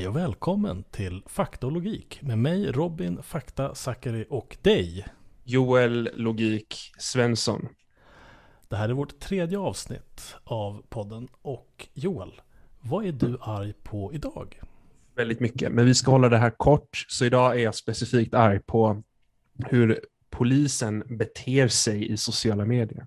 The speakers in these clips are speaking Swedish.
Hej och välkommen till Fakta och logik med mig Robin Fakta Zackari och dig Joel Logik Svensson. Det här är vårt tredje avsnitt av podden och Joel, vad är du arg på idag? Väldigt mycket, men vi ska hålla det här kort. Så idag är jag specifikt arg på hur polisen beter sig i sociala medier.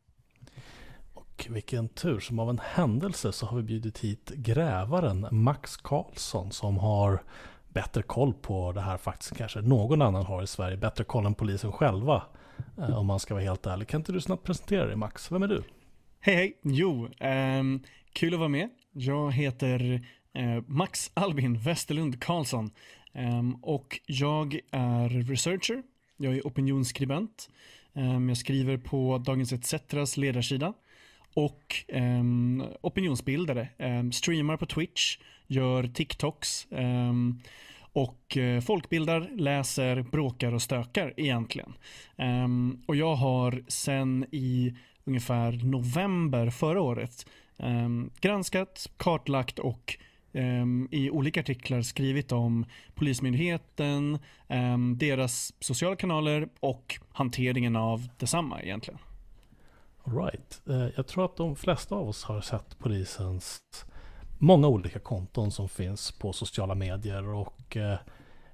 Och vilken tur, som av en händelse så har vi bjudit hit grävaren Max Karlsson som har bättre koll på det här faktiskt kanske någon annan har i Sverige. Bättre koll än polisen själva. Eh, om man ska vara helt ärlig. Kan inte du snabbt presentera dig Max? Vem är du? Hej hej! Jo, um, kul att vara med. Jag heter uh, Max Albin Westerlund Karlsson. Um, och jag är researcher. Jag är opinionsskribent. Um, jag skriver på Dagens ETCs ledarsida och eh, opinionsbildare. Eh, streamar på Twitch, gör TikToks ehm, eh, och folkbildar, läser, bråkar och stökar egentligen. Ehm, och jag har sen i ungefär november förra året ehm, granskat, kartlagt och Um, i olika artiklar skrivit om Polismyndigheten, um, deras sociala kanaler och hanteringen av detsamma egentligen. Right. Eh, jag tror att de flesta av oss har sett polisens många olika konton som finns på sociala medier och eh,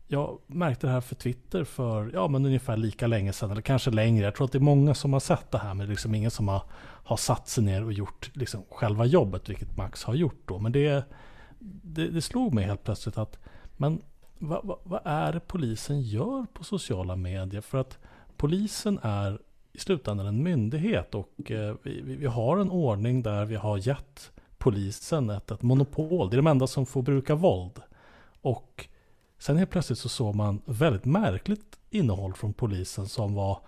jag märkte det här för Twitter för ja, men ungefär lika länge sedan, eller kanske längre. Jag tror att det är många som har sett det här, men det liksom ingen som har, har satt sig ner och gjort liksom själva jobbet, vilket Max har gjort då. Men det, det, det slog mig helt plötsligt att, men vad, vad, vad är det polisen gör på sociala medier? För att polisen är i slutändan en myndighet och eh, vi, vi, har en ordning där vi har gett polisen ett, ett monopol. Det är de enda som får bruka våld. Och sen helt plötsligt så såg man väldigt märkligt innehåll från polisen som var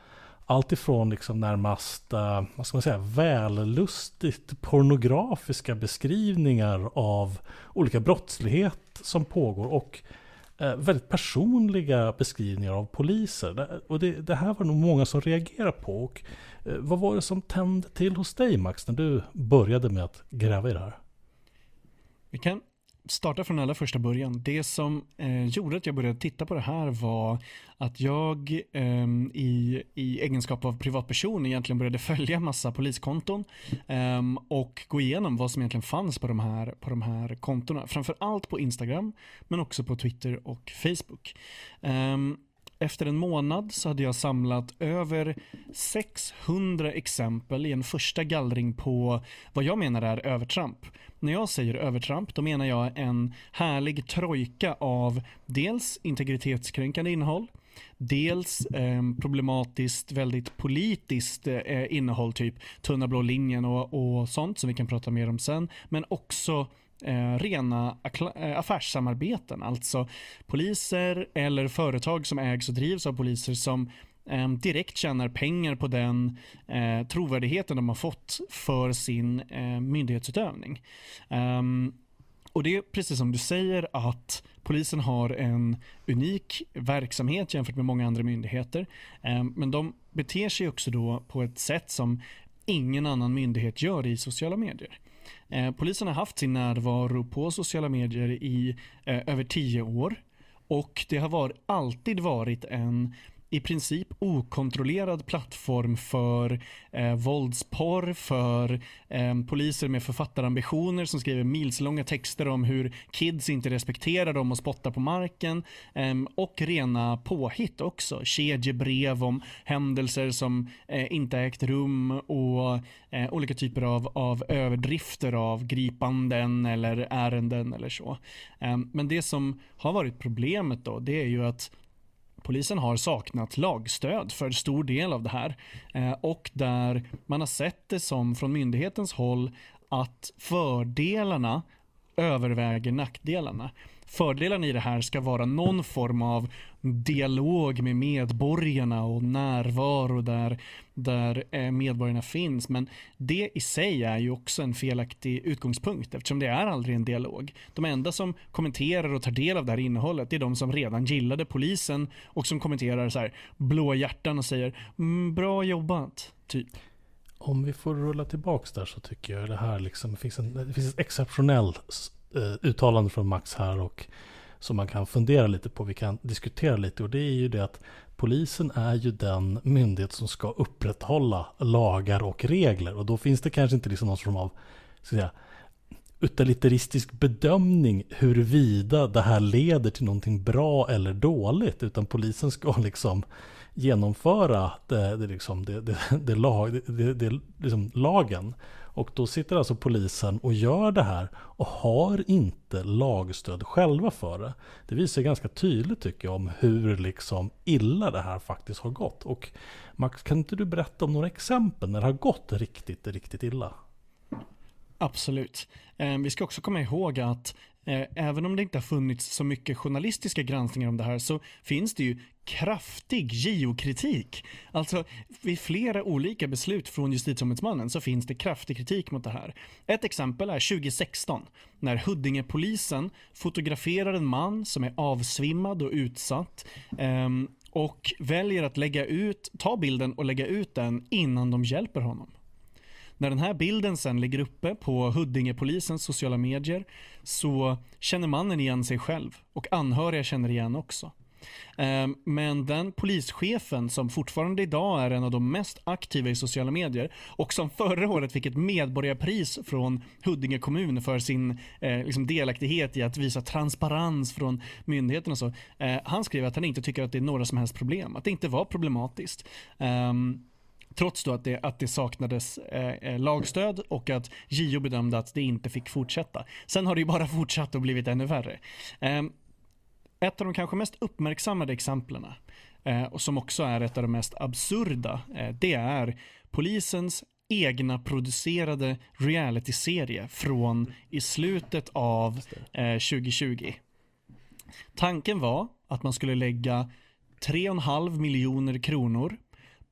alltifrån liksom närmast, uh, vad ska man säga, vällustigt pornografiska beskrivningar av olika brottslighet som pågår och Eh, Eh, väldigt personliga beskrivningar av poliser. Och det, det, här var nog många som reagerade på. Och, eh, vad var det som tände till hos dig Max när du började med att gräva i det här? Vi kan starta från allra första början. Det som eh, gjorde att jag började titta på det här var att jag eh, i, i egenskap av privatperson egentligen började följa massa poliskonton eh, och gå igenom vad som egentligen fanns på de här, på de här kontona. Framför allt på Instagram men också på Twitter och Facebook. Ehm, efter en månad så hade jag samlat över 600 exempel i en första gallring på vad jag menar är övertramp. När jag säger övertramp då menar jag en härlig trojka av dels integritetskränkande innehåll, dels eh, problematiskt, väldigt politiskt eh, innehåll, typ tunna blå linjen och, och sånt som vi kan prata mer om sen, men också eh, rena eh, affärssamarbeten, alltså poliser eller företag som ägs och drivs av poliser som eh, direkt tjänar pengar på den eh, trovärdigheten de har fått för sin eh, myndighetsutövning. Um, och det är precis som du säger att polisen har en unik verksamhet jämfört med många andra myndigheter. Ehm, men de beter sig också då på ett sätt som ingen annan myndighet gör i sociala medier. Eh, polisen har haft sin närvaro på sociala medier i eh, över tio år. Och det har var, alltid varit en i princip okontrollerad plattform för eh, våldsporr, för eh, poliser med författarambitioner som skriver milslånga texter om hur kids inte respekterar dem och spottar på marken. Eh, och rena påhitt också. Kedjebrev om händelser som eh, inte ägt rum och eh, olika typer av, av överdrifter av gripanden eller ärenden eller så. Eh, men det som har varit problemet då, det är ju att polisen har saknat lagstöd för stor del av det här eh, och där man har sett det som från myndighetens håll att fördelarna överväger nackdelarna. Fördelen i det här ska vara någon form av dialog med medborgarna och närvaro där, där eh, medborgarna finns. Men det i sig är ju också en felaktig utgångspunkt eftersom det är aldrig en dialog. De enda som kommenterar och tar del av det här innehållet är de som redan gillade polisen och som kommenterar så här blå hjärtan och säger mm, bra jobbat, typ. Om vi får rulla tillbaks där så tycker jag det här liksom, det finns, en, det finns en exceptionell Eh, uttalande från Max här och som man kan fundera lite på, vi kan diskutera lite. Och det är ju det att polisen är ju den myndighet som ska upprätthålla lagar och regler. Och då finns det kanske inte liksom någon form av så att säga, utilitaristisk bedömning huruvida det här leder till någonting bra eller dåligt. Utan polisen ska liksom genomföra det, det, liksom, det, det, det lag, det, det, liksom lagen. Och då sitter alltså polisen och gör det här och har inte lagstöd själva för det. Det visar ganska tydligt tycker jag om hur liksom illa det här faktiskt har gått. Och Max, kan inte du berätta om några exempel när det har gått riktigt, riktigt illa? Absolut. Eh, vi ska också komma ihåg att Eh, även om det inte har funnits så mycket journalistiska granskningar om det här så finns det ju kraftig geokritik. Alltså vid flera olika beslut från justitieombudsmannen så finns det kraftig kritik mot det här. Ett exempel är 2016 när Huddingepolisen fotograferar en man som är avsvimmad och utsatt ehm, och väljer att lägga ut, ta bilden och lägga ut den innan de hjälper honom. När den här bilden sen ligger uppe på Huddingepolisens sociala medier så känner mannen igen sig själv och anhöriga känner igen också. Ehm, men den polischefen som fortfarande idag är en av de mest aktiva i sociala medier och som förra året fick ett medborgarpris från Huddinge kommun för sin eh, liksom delaktighet i att visa transparens från myndigheterna. Så, eh, han skrev att han inte tycker att det är några som helst problem, att det inte var problematiskt. Um, Trots då att det, att det saknades eh, eh, lagstöd och att JO bedömde att det inte fick fortsätta. Sen har det ju bara fortsatt och blivit ännu värre. Eh, ett av de kanske mest uppmärksammade exemplen eh, och som också är ett av de mest absurda, eh, det är polisens egna producerade realityserie från i slutet av 2020. Eh, Tanken var att man skulle lägga 3,5 miljoner kronor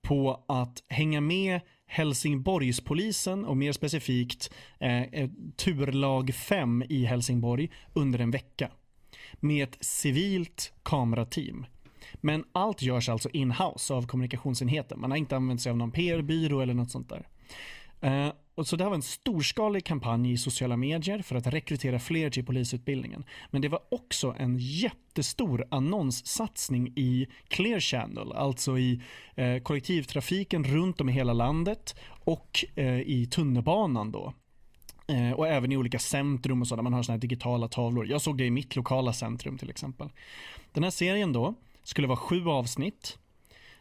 på att hänga med Helsingborgspolisen och mer specifikt eh, turlag 5 i Helsingborg under en vecka. Med ett civilt kamerateam. Men allt görs alltså in-house av kommunikationsenheten. Man har inte använt sig av någon PR-byrå eller något sånt där. Eh, och så det här var en storskalig kampanj i sociala medier för att rekrytera fler till polisutbildningen. Men det var också en jättestor annonssatsning i Clear Channel, alltså i eh, kollektivtrafiken runt om i hela landet och eh, i tunnelbanan då. Eh, och även i olika centrum och så där man har såna här digitala tavlor. Jag såg det i mitt lokala centrum till exempel. Den här serien då skulle vara sju avsnitt.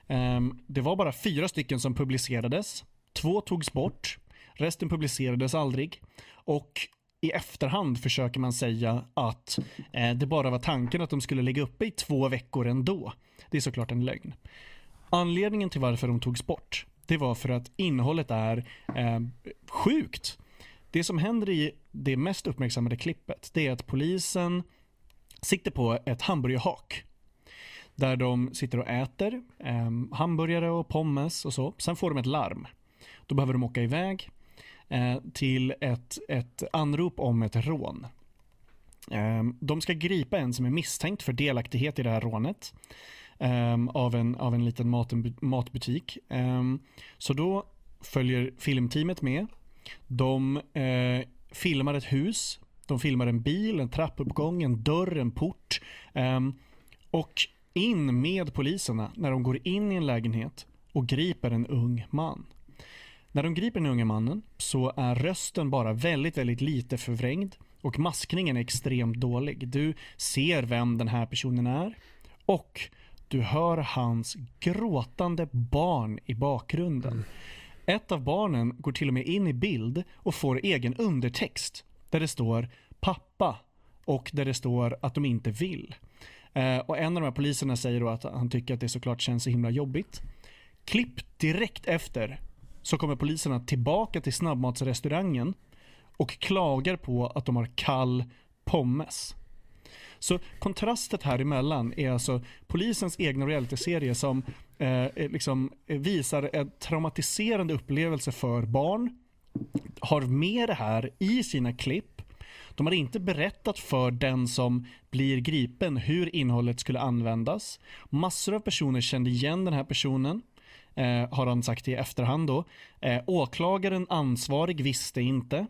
Ehm, det var bara fyra stycken som publicerades. Två togs bort. Resten publicerades aldrig. Och i efterhand försöker man säga att eh, det bara var tanken att de skulle ligga uppe i två veckor ändå. Det är såklart en lögn. Anledningen till varför de togs bort, det var för att innehållet är eh, sjukt. Det som händer i det mest uppmärksammade klippet, det är att polisen sitter på ett hamburgerhak. Där de sitter och äter eh, hamburgare och pommes och så. Sen får de ett larm. Då behöver de åka iväg Eh, till ett, ett anrop om ett rån. Eh, de ska gripa en som är misstänkt för delaktighet i det här rånet ehm, av, en, av en liten mat, matbutik. Ehm, så då följer filmteamet med. De eh, filmar ett hus, de filmar en bil, en trappuppgång, en dörr, en port. Ehm, och in med poliserna när de går in i en lägenhet och griper en ung man. När de griper den unga mannen så är rösten bara väldigt, väldigt lite förvrängd och maskningen är extremt dålig. Du ser vem den här personen är och du hör hans gråtande barn i bakgrunden. Mm. Ett av barnen går till och med in i bild och får egen undertext där det står pappa och där det står att de inte vill. Eh, och en av de här poliserna säger då att han tycker att det såklart känns så himla jobbigt. Klipp direkt efter så kommer poliserna tillbaka till snabbmatsrestaurangen och klagar på att de har kall pommes. Så kontrastet här emellan är alltså polisens egna realityserie som eh, eh liksom eh, visar en traumatiserande upplevelse för barn. Har med det här i sina klipp. De har inte berättat för den som blir gripen hur innehållet skulle användas. Massor av personer kände igen den här personen eh, har han sagt i efterhand då. Eh, åklagaren ansvarig visste inte.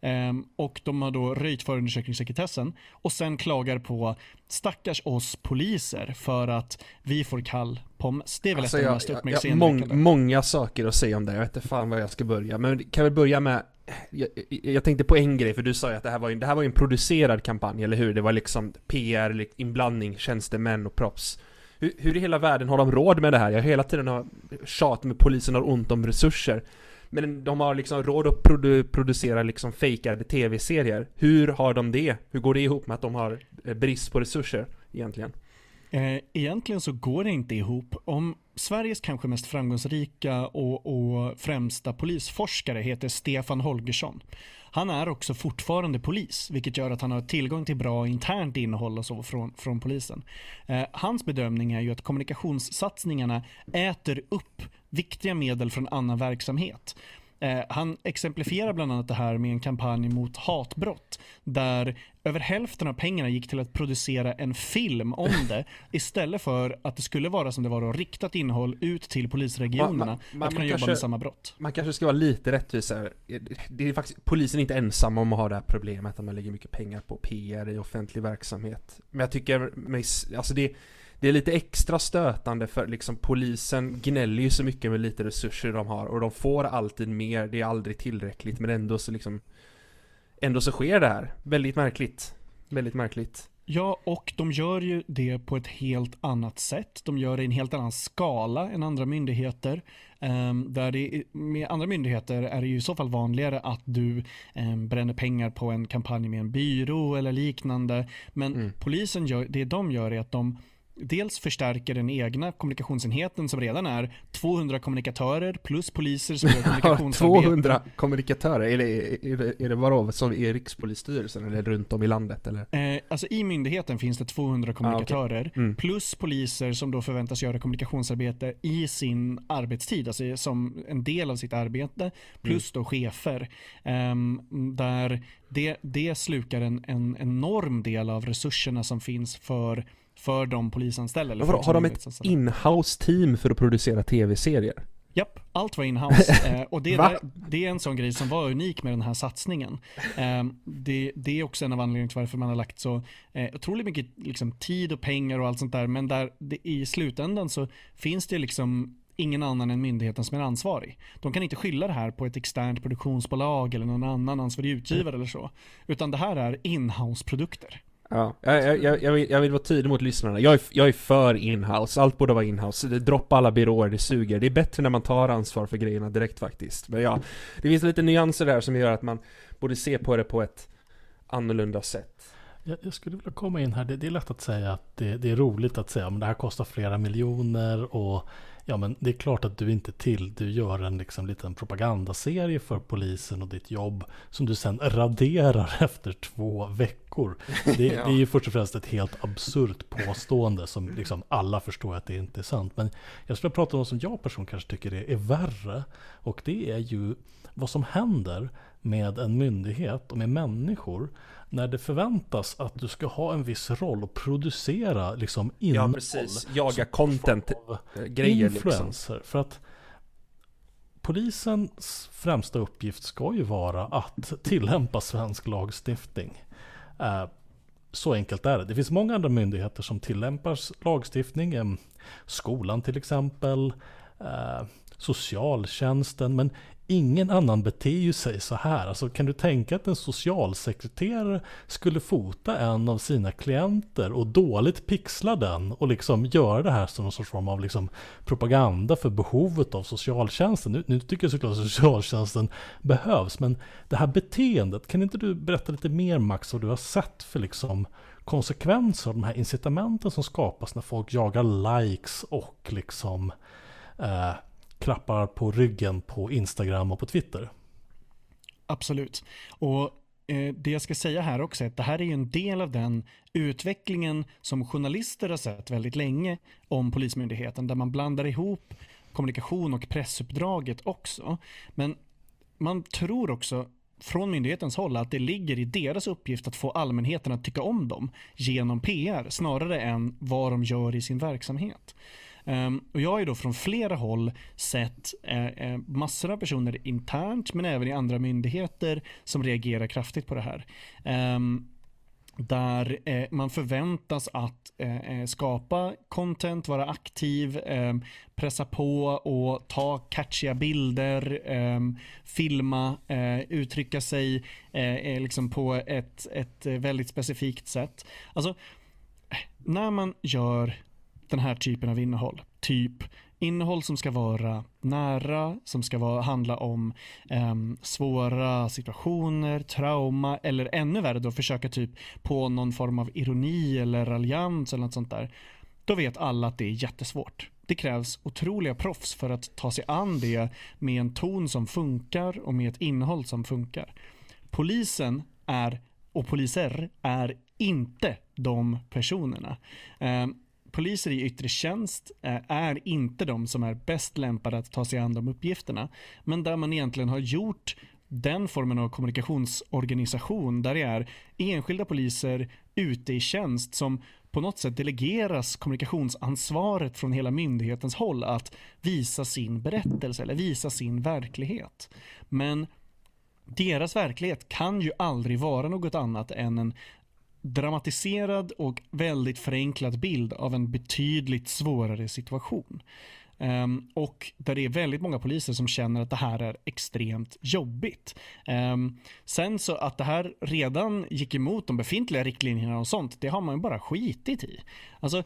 Um, och de har då röjt förundersökningssekretessen och sen klagar på stackars oss poliser för att vi får kall pommes. Det är väl alltså, ett av de mest uppmärksammade. Mång, Många saker att säga om det, jag vet inte fan var jag ska börja. Men kan vi börja med jag, jag, tänkte på en grej, för du sa ju att det här var ju, det här var en producerad kampanj, eller hur? Det var liksom PR, inblandning, tjänstemän och proffs. Hur, hur i hela världen har de råd med det här? Jag har hela tiden har tjat med polisen har ont om resurser. Men de har liksom råd att produ producera liksom fejkade tv-serier. Hur har de det? Hur går det ihop med att de har eh, brist på resurser egentligen? Eh, egentligen så går det inte ihop. Om Sveriges kanske mest framgångsrika och, och, främsta polisforskare heter Stefan Holgersson. Han är också fortfarande polis, vilket gör att han har tillgång till bra internt innehåll och så från, från polisen. Eh, hans bedömning är ju att kommunikationssatsningarna äter upp viktiga medel från annan verksamhet. Eh, han exemplifierar bland annat det här med en kampanj mot hatbrott där över hälften av pengarna gick till att producera en film om det istället för att det skulle vara som det var då, riktat innehåll ut till polisregionerna man, man, att kunna jobba med samma brott. Man kanske ska vara lite rättvis här. Det är faktiskt, polisen är inte ensam om att ha det här problemet att man lägger mycket pengar på PR i offentlig verksamhet. Men jag tycker, alltså det det är lite extra stötande för liksom polisen gnäller ju så mycket med lite resurser de har och de får alltid mer, det är aldrig tillräckligt men ändå så liksom Ändå så sker det här. Väldigt märkligt. Väldigt märkligt. Ja, och de gör ju det på ett helt annat sätt. De gör det i en helt annan skala än andra myndigheter. Um, där det, med andra myndigheter är det ju i så fall vanligare att du um, bränner pengar på en kampanj med en byrå eller liknande. Men mm. polisen gör, det de gör är att de dels förstärker den egna kommunikationsenheten som redan är 200 kommunikatörer plus poliser som gör kommunikationsarbete. 200 kommunikatörer, är det, är det, är det vadå, som i Rikspolisstyrelsen eller runt om i landet eller? Eh, alltså i myndigheten finns det 200 kommunikatörer ah, okay. mm. plus poliser som då förväntas göra kommunikationsarbete i sin arbetstid, alltså som en del av sitt arbete, plus mm. då chefer. Eh, där det, det slukar en, en enorm del av resurserna som finns för för de polisanställda. Eller för har de ett inhouse team för att producera tv-serier? Japp, allt var inhouse. eh, och det, där, det, är en sån grej som var unik med den här satsningen. Eh, det, det, är också en av anledningarna till varför man har lagt så eh, otroligt mycket liksom, tid och pengar och allt sånt där. Men där det, i slutändan så finns det liksom ingen annan än myndigheten som är ansvarig. De kan inte skylla det här på ett externt produktionsbolag eller någon annan ansvarig utgivare eller så. Utan det här är inhouse-produkter. Ja, jag, jag, jag, vill, jag vill vara tydlig mot lyssnarna. Jag är, jag är för inhouse, allt borde vara inhouse. Droppa alla byråer, det suger. Det är bättre när man tar ansvar för grejerna direkt faktiskt. Men ja, det finns lite nyanser där som gör att man borde se på det på ett annorlunda sätt. Jag, jag skulle vilja komma in här. Det, det är lätt att säga att det, det är roligt att säga att det här kostar flera miljoner och Ja men det är klart att du inte till, du gör en liksom liten propagandaserie för polisen och ditt jobb som du sen raderar efter två veckor. Det, ja. det är ju först och främst ett helt absurt påstående som liksom alla förstår att det inte är sant. Men jag skulle prata om något som jag person kanske tycker är, är värre. Och det är ju vad som händer med en myndighet och med människor när det förväntas att du ska ha en viss roll och producera liksom innehåll. Ja, precis. Jaga content-grejer. Liksom. Influencer. Liksom. För att polisens främsta uppgift ska ju vara att tillämpa svensk lagstiftning. Eh, så enkelt är det. Det finns många andra myndigheter som tillämpar lagstiftning. Skolan till exempel. Eh, socialtjänsten. Men ingen annan beter ju sig så här. Alltså kan du tänka att en socialsekreterare skulle fota en av sina klienter och dåligt pixla den och liksom göra det här som någon sorts form av liksom propaganda för behovet av socialtjänsten. Nu, nu tycker jag såklart att socialtjänsten behövs, men det här beteendet, kan inte du berätta lite mer Max vad du har sett för liksom konsekvenser av de här incitamenten som skapas när folk jagar likes och liksom eh, klappar på ryggen på Instagram och på Twitter. Absolut. Och eh, det jag ska säga här också är att det här är en del av den utvecklingen som journalister har sett väldigt länge om Polismyndigheten, där man blandar ihop kommunikation och pressuppdraget också. Men man tror också från myndighetens håll att det ligger i deras uppgift att få allmänheten att tycka om dem genom PR snarare än vad de gör i sin verksamhet. Ehm, och jag har ju då från flera håll sett eh, eh, massor av personer internt men även i andra myndigheter som reagerar kraftigt på det här. Ehm, där eh, man förväntas att eh, eh skapa content, vara aktiv, eh, pressa på och ta catchiga bilder, ehm, filma, uttrycka sig liksom på ett, ett väldigt specifikt sätt. Alltså, när man gör den här typen av innehåll, typ innehåll som ska vara nära, som ska vara, handla om eh, svåra situationer, trauma eller ännu värre då försöka typ på någon form av ironi eller raljans eller något sånt där. Då vet alla att det är jättesvårt. Det krävs otroliga proffs för att ta sig an det med en ton som funkar och med ett innehåll som funkar. Polisen är, och poliser är inte de personerna. Eh, poliser i yttre tjänst eh, är inte de som är bäst lämpade att ta sig an de uppgifterna. Men där man egentligen har gjort den formen av kommunikationsorganisation där det är enskilda poliser ute i tjänst som på något sätt delegeras kommunikationsansvaret från hela myndighetens håll att visa sin berättelse eller visa sin verklighet. Men deras verklighet kan ju aldrig vara något annat än en dramatiserad och väldigt förenklad bild av en betydligt svårare situation. Um, och där det är väldigt många poliser som känner att det här är extremt jobbigt. Um, sen så att det här redan gick emot de befintliga riktlinjerna och sånt, det har man ju bara skitit i. Alltså,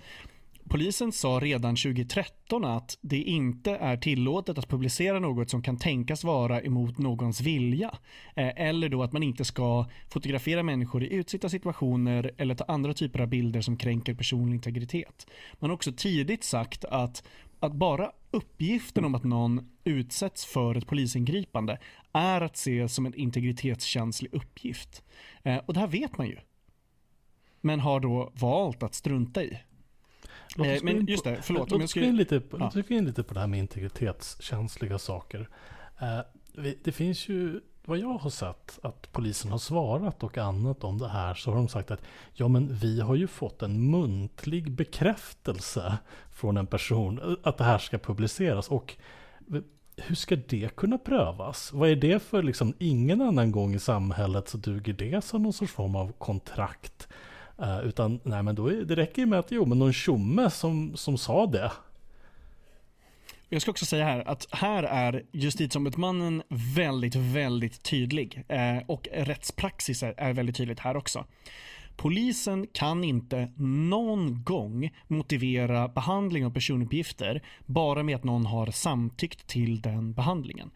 Polisen sa redan 2013 att det inte är tillåtet att publicera något som kan tänkas vara emot någons vilja. Eh, eller då att man inte ska fotografera människor i utsatta situationer eller ta andra typer av bilder som kränker personlig integritet. Man har också tidigt sagt att, att bara uppgiften om att någon utsätts för ett polisingripande är att se som en integritetskänslig uppgift. Eh, och det här vet man ju. Men har då valt att strunta i. Låt oss men just det, förlåt. Låt oss gå in, lite in lite på det här med integritetskänsliga saker. Eh, det finns ju, vad jag har sett, att polisen har svarat och annat om det här. Så har de sagt att ja men vi har ju fått en muntlig bekräftelse från en person att det här ska publiceras. Och hur ska det kunna prövas? Vad är det för liksom, ingen annan gång i samhället så duger det som någon sorts form av kontrakt Uh, utan nej men då är, det räcker ju med att jo men någon tjomme som, som sa det. Jag ska också säga här att här är justitieombudsmannen väldigt, väldigt tydlig. Eh, och rättspraxis är, är väldigt tydligt här också. Polisen kan inte någon gång motivera behandling av personuppgifter bara med att någon har samtyckt till den behandlingen.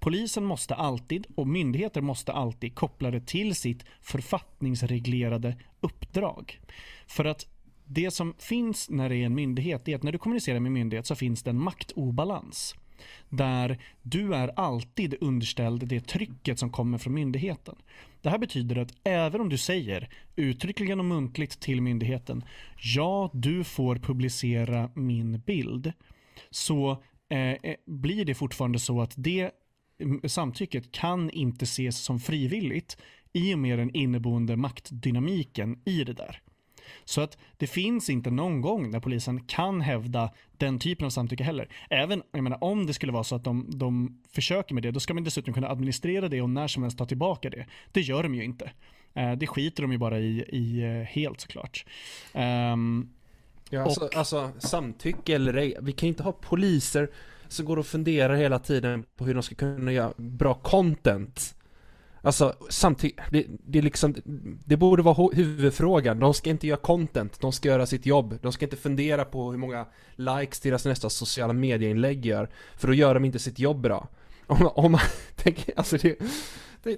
Polisen måste alltid och myndigheter måste alltid koppla det till sitt författningsreglerade uppdrag. För att det som finns när det är en myndighet är att när du kommunicerar med myndighet så finns det en maktobalans. Där du är alltid underställd det trycket som kommer från myndigheten. Det här betyder att även om du säger uttryckligen och muntligt till myndigheten ja, du får publicera min bild så eh, eh blir det fortfarande så att det samtycket kan inte ses som frivilligt i och med den inneboende maktdynamiken i det där. Så att det finns inte någon gång där polisen kan hävda den typen av samtycke heller. Även jag menar, om det skulle vara så att de, de försöker med det, då ska man dessutom kunna administrera det och när som helst ta tillbaka det. Det gör de ju inte. Eh, det skiter de ju bara i, i eh, helt såklart. Um, ja, alltså, och, alltså samtycke eller ej, vi kan inte ha poliser som går och funderar hela tiden på hur de ska kunna göra bra content. Alltså samtidigt, det, det, är liksom, det borde vara huvudfrågan. De ska inte göra content, de ska göra sitt jobb. De ska inte fundera på hur många likes deras nästa sociala medieinlägg gör. För då gör de inte sitt jobb bra. Om, om man tänk, alltså det,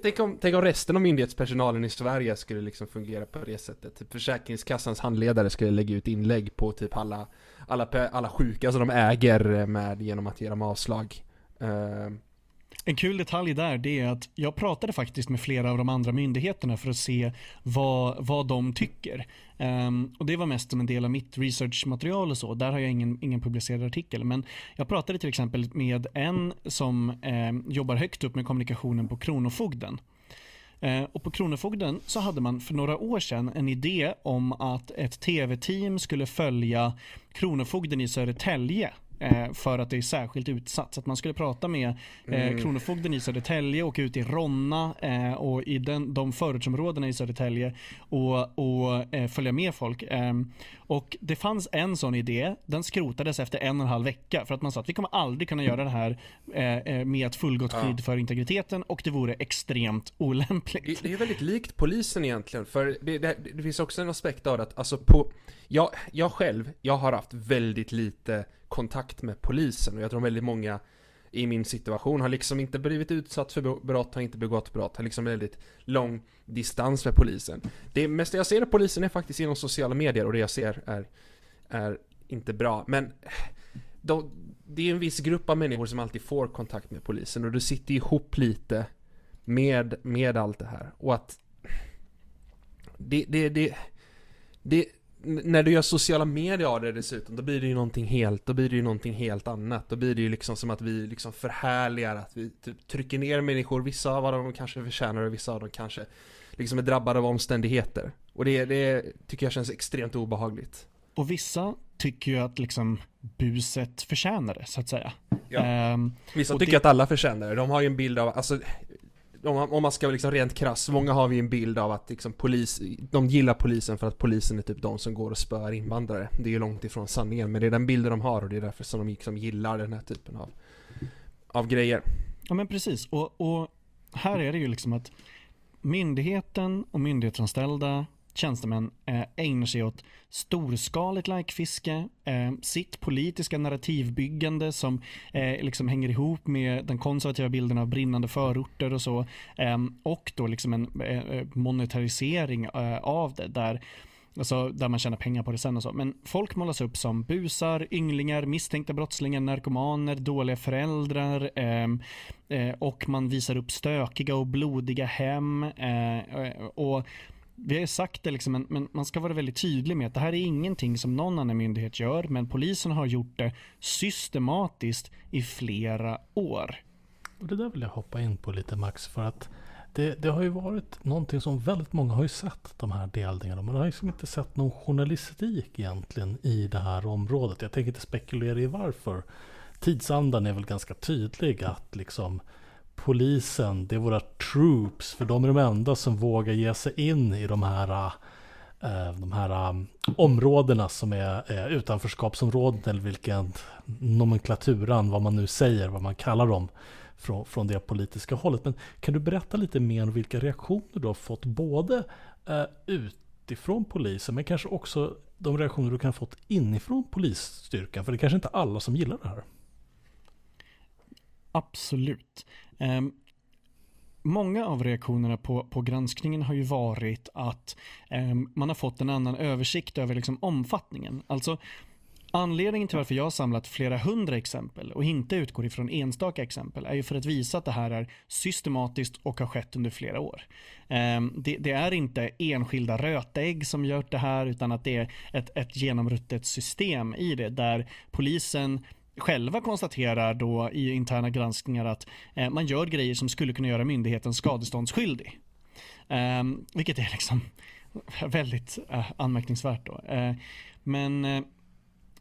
Tänk om, tänk om resten av myndighetspersonalen i Sverige skulle liksom fungera på det sättet. Typ Försäkringskassans handledare skulle lägga ut inlägg på typ alla, alla, alla sjuka som de äger eh, med genom att ge dem avslag. Uh, en kul detalj där det är att jag pratade faktiskt med flera av de andra myndigheterna för att se vad, vad de tycker. Um, och Det var mest som en del av mitt researchmaterial och så. Där har jag ingen, ingen publicerad artikel. Men jag pratade till exempel med en som um, jobbar högt upp med kommunikationen på Kronofogden. Eh, och på Kronofogden så hade man för några år sedan en idé om att ett tv-team skulle följa Kronofogden i Södertälje för att det är särskilt utsatt. Så att man skulle prata med eh, Mm. Kronofogden i Södertälje och ut i Ronna eh, och i den, de förortsområdena i Södertälje och, och eh, följa med folk. Ehm, och det fanns en sån idé, den skrotades efter en och en halv vecka för att man sa att vi kommer aldrig kunna göra det här eh, eh, med ett fullgott skydd för integriteten och det vore extremt olämpligt. Det, det är väldigt likt polisen egentligen, för det, det, det finns också en aspekt av det att, alltså på, jag, jag själv, jag har haft väldigt lite kontakt med polisen och jag tror väldigt många i min situation har liksom inte blivit utsatt för brott, har inte begått brott, har liksom väldigt lång distans med polisen. Det mesta jag ser av polisen är faktiskt genom sociala medier och det jag ser är, är inte bra, men de, det är en viss grupp av människor som alltid får kontakt med polisen och det sitter ihop lite med, med allt det här. Och att det, det, det, det när du gör sociala medier av det dessutom, då blir det ju någonting helt, då blir det ju någonting helt annat. Då blir det ju liksom som att vi liksom förhärligar, att vi typ trycker ner människor, vissa av dem kanske förtjänar och vissa av dem kanske liksom är drabbade av omständigheter. Och det, det tycker jag känns extremt obehagligt. Och vissa tycker ju att liksom buset förtjänar det så att säga. Ja. Ehm, Vissa tycker det- att alla förtjänar det. De har ju en bild av, alltså om man, om man ska vara liksom rent krass, många har vi en bild av att liksom polis, de gillar polisen för att polisen är typ de som går och spöar invandrare. Det är ju långt ifrån sanningen, men det är den bilden de har och det är därför som de liksom gillar den här typen av, av grejer. Ja men precis. Och, och här är det ju liksom att myndigheten och myndighetsanställda tjänstemän eh, ägnar sig åt storskaligt likefiske, eh, sitt politiska narrativbyggande som eh, liksom hänger ihop med den konservativa bilden av brinnande förorter och så. Eh, och då liksom en eh, eh monetarisering eh, av det där Alltså där man tjänar pengar på det sen och så. Men folk målas upp som busar, ynglingar, misstänkta brottslingar, narkomaner, dåliga föräldrar eh, och man visar upp stökiga och blodiga hem. Och vi har ju sagt det, liksom, men, men man ska vara väldigt tydlig med att det här är ingenting som någon annan myndighet gör, men polisen har gjort det systematiskt i flera år. Och det där vill jag hoppa in på lite Max för att det, det har ju varit någonting som väldigt många har ju sett de här delningarna. Man har liksom inte sett någon journalistik egentligen i det här området. Jag tänker inte spekulera i varför. Tidsandan är väl ganska tydlig att liksom polisen, det är våra troops, för de är de enda som vågar ge sig in i de här eh, de här eh, områdena som är eh, utanförskapsområden eller vilken nomenklaturan, vad man nu säger, vad man kallar dem från, från det politiska hållet. Men kan du berätta lite mer om vilka reaktioner du har fått både utifrån polisen men kanske också de reaktioner du kan ha fått inifrån polisstyrkan? För det är kanske inte alla som gillar det här. Absolut. Um, många av reaktionerna på, på granskningen har ju varit att um, man har fått en annan översikt över liksom omfattningen. Alltså Anledningen till varför jag har samlat flera hundra exempel och inte utgår ifrån enstaka exempel är ju för att visa att det här är systematiskt och har skett under flera år. Ehm, det, det är inte enskilda rötägg som gör det här utan att det är ett, ett genomruttet system i det där polisen själva konstaterar då i interna granskningar att eh, man gör grejer som skulle kunna göra myndigheten skadeståndsskyldig. Eh, vilket är liksom väldigt eh, anmärkningsvärt då. Eh, men eh,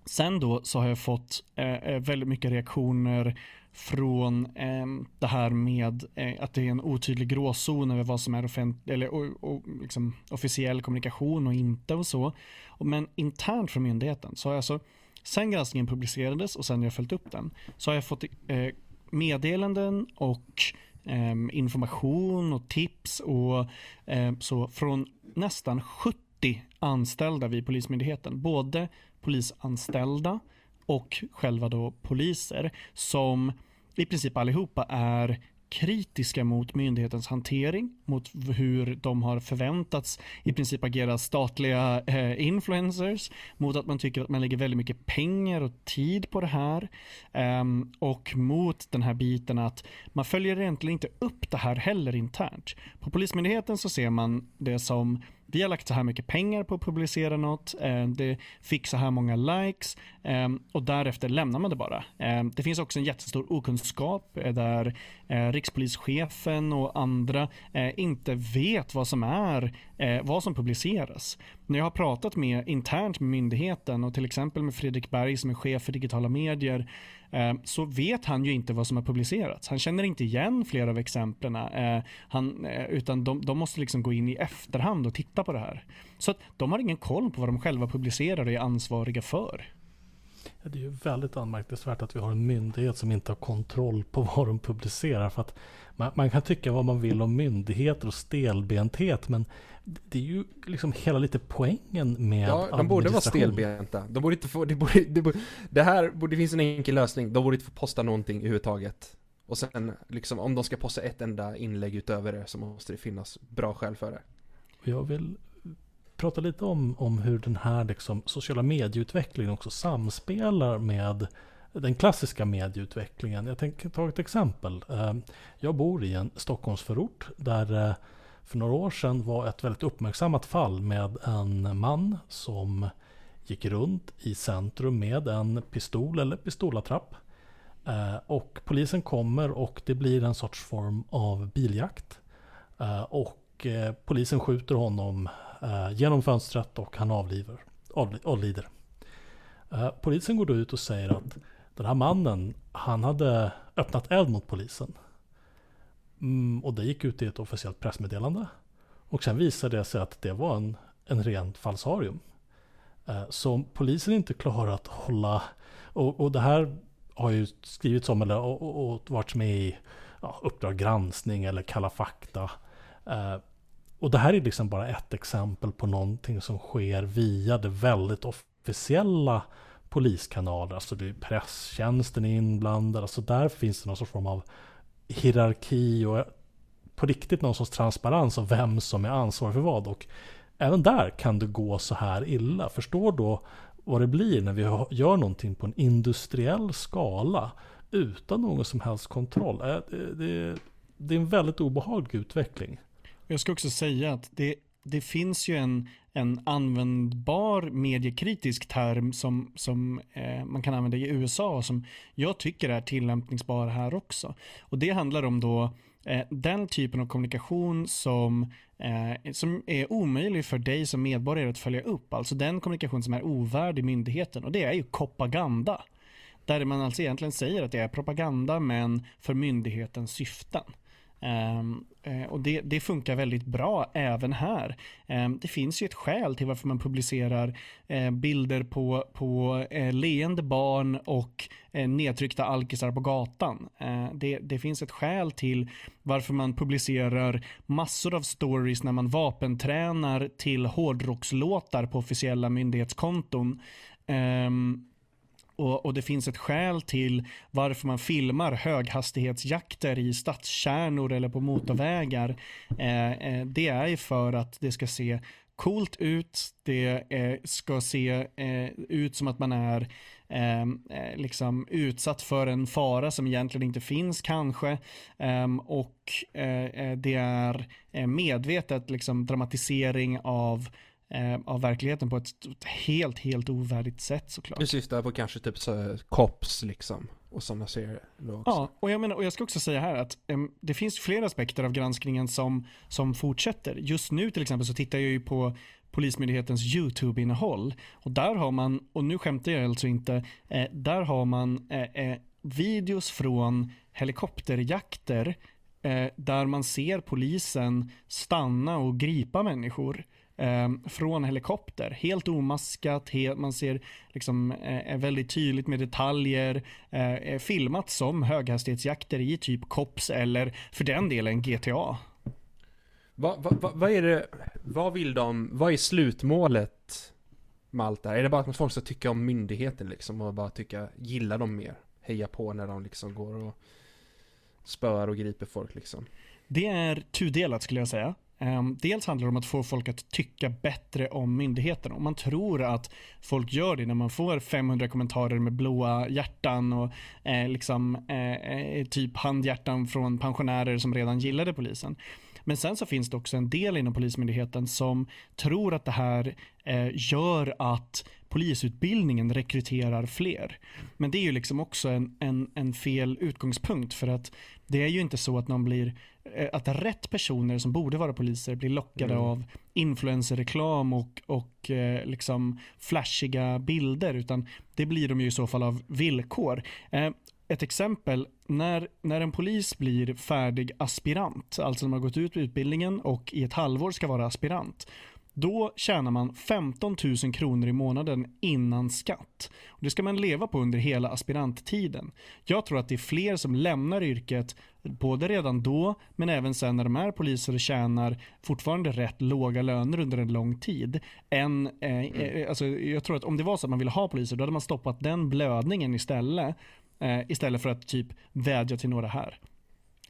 sen då så har jag fått eh, eh väldigt mycket reaktioner från eh, det här med eh, att det är en otydlig gråzon över vad som är offent- eller, och, och, liksom, officiell kommunikation och inte och så. Men internt från myndigheten så har jag alltså Sen granskningen publicerades och sen jag följt upp den så har jag fått eh, meddelanden och ehm, information och tips och ehm, så från nästan 70 anställda vid Polismyndigheten. Både polisanställda och själva då poliser som i princip allihopa är kritiska mot myndighetens hantering, mot hur de har förväntats i princip agera statliga eh, influencers, mot att man tycker att man lägger väldigt mycket pengar och tid på det här eh, och mot den här biten att man följer egentligen inte upp det här heller internt. På Polismyndigheten så ser man det som vi har lagt så här mycket pengar på att publicera något, eh, det fick så här många likes eh, och därefter lämnar man det bara. Eh, det finns också en jättestor okunskap där rikspolischefen och andra inte vet vad som är vad som publiceras. När jag har pratat med internt med myndigheten och till exempel med Fredrik Berg som är chef för digitala medier Ehm, så vet han ju inte vad som har publicerats. Han känner inte igen flera av exemplen eh, han, eh, utan de, de, måste liksom gå in i efterhand och titta på det här. Så att de har ingen koll på vad de själva publicerar och är ansvariga för. Det är ju väldigt anmärkningsvärt att vi har en myndighet som inte har kontroll på vad de publicerar. För att man, man, kan tycka vad man vill om myndigheter och stelbenthet, men det är ju liksom hela lite poängen med Ja, de borde vara stelbenta. De borde inte få, det, borde, det, borde, det här borde, det finns en enkel lösning. De borde inte få posta någonting överhuvudtaget. Och sen, liksom, om de ska posta ett enda inlägg utöver det så måste det finnas bra skäl för det. Jag vill prata lite om, om hur den här liksom, sociala medieutvecklingen också samspelar med den klassiska medieutvecklingen. Jag tänker ta ett exempel. Eh, jag bor i en Stockholmsförort där eh, för några år sedan var ett väldigt uppmärksammat fall med en man som gick runt i centrum med en pistol eller pistolattrapp. Eh, och polisen kommer och det blir en sorts form av biljakt. Och polisen skjuter honom Eh, genom fönstret och han avliver, avlider. Eh, polisen går då ut och säger att den här mannen, han hade öppnat eld mot polisen. Mm, och det gick ut i ett officiellt pressmeddelande. Och sen visade det sig att det var en, en ren falsarium. Eh, så polisen inte klarar att hålla, och, och det här har ju skrivits om eller och, och, och varit med i ja, Uppdrag granskning eller Kalla fakta. Eh, och det här är liksom bara ett exempel på någonting som sker via det väldigt officiella poliskanaler, alltså det är presstjänsten är inblandad, alltså där finns det någon sorts form av hierarki och på riktigt någon sorts transparens av vem som är ansvarig för vad. Och även där kan det gå så här illa. Förstår då vad det blir när vi gör någonting på en industriell skala utan någon som helst kontroll. Äh, det, det är en väldigt obehaglig utveckling. Jag ska också säga att det, det finns ju en, en användbar mediekritisk term som, som eh, man kan använda i USA och som jag tycker är tillämpningsbar här också. Och det handlar om då eh, den typen av kommunikation som, eh, som är omöjlig för dig som medborgare att följa upp. Alltså den kommunikation som är ovärdig myndigheten och det är ju propaganda. Där man alltså egentligen säger att det är propaganda men för myndighetens syften. Ehm, eh, och det, det, funkar väldigt bra även här. Ehm, det finns ju ett skäl till varför man publicerar eh, bilder på, på eh, leende barn och nedtryckta alkisar på gatan. Det, det, finns ett skäl till varför man publicerar massor av stories när man vapentränar till hårdrockslåtar på officiella myndighetskonton. Um, och, och, det finns ett skäl till varför man filmar höghastighetsjakter i stadskärnor eller på motorvägar. Eh, eh, det är ju för att det ska se coolt ut, det eh, ska se eh, ut som att man är ehm, eh, liksom utsatt för en fara som egentligen inte finns kanske. Ehm, och eh, eh, det är medvetet liksom dramatisering av eh, av verkligheten på ett helt, helt ovärdigt sätt såklart. Du syftar på kanske typ så COPS liksom och sådana serier. Ja, och jag menar, och jag ska också säga här att um, det finns flera aspekter av granskningen som, som fortsätter. Just nu till exempel så tittar jag ju på Polismyndighetens YouTube-innehåll och där har man, och nu skämtar jag alltså inte, eh, där har man eh, eh, videos från helikopterjakter eh, där man ser polisen stanna och gripa människor från helikopter. Helt omaskat, helt, man ser liksom, eh, väldigt tydligt med detaljer. Eh, filmat som höghastighetsjakter i typ COPS eller för den delen GTA. Vad va, va, va är det, vad vill de, vad är slutmålet med allt det här? Är det bara att folk ska tycka om myndigheten liksom och bara tycka, gilla dem mer? Heja på när de liksom går och spöar och griper folk liksom? Det är tudelat skulle jag säga. Ehm, dels handlar det om att få folk att tycka bättre om myndigheten. Man tror att folk gör det när man får 500 kommentarer med blåa hjärtan och eh, liksom, eh, eh, typ handhjärtan från pensionärer som redan gillade polisen. Men sen så finns det också en del inom Polismyndigheten som tror att det här eh, gör att polisutbildningen rekryterar fler. Men det är ju liksom också en, en, en fel utgångspunkt för att det är ju inte så att någon blir eh, att rätt personer som borde vara poliser blir lockade Mm. av influencerreklam och, och eh, liksom flashiga bilder utan det blir de ju i så fall av villkor. Eh, ett exempel, när, när en polis blir färdig aspirant, alltså när man har gått ut utbildningen och i ett halvår ska vara aspirant, då tjänar man 15 000 kronor i månaden innan skatt. Och det ska man leva på under hela aspiranttiden. Jag tror att det är fler som lämnar yrket både redan då men även sen när de är poliser och tjänar fortfarande rätt låga löner under en lång tid. Än, eh, eh, alltså, jag tror att om det var så att man ville ha poliser då hade man stoppat den blödningen istället eh, istället för att typ vädja till några här.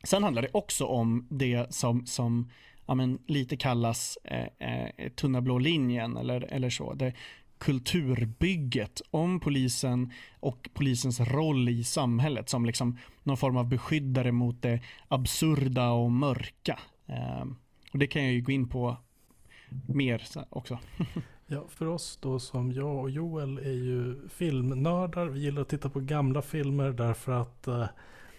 Sen handlar det också om det som, som ja, men, lite kallas eh, eh, tunna blå linjen eller, eller så. Det, kulturbygget om polisen och polisens roll i samhället som liksom någon form av beskyddare mot det absurda och mörka. Eh, och det kan jag ju gå in på mer också. Ja, för oss då som jag och Joel är ju filmnördar. Vi gillar att titta på gamla filmer därför att eh,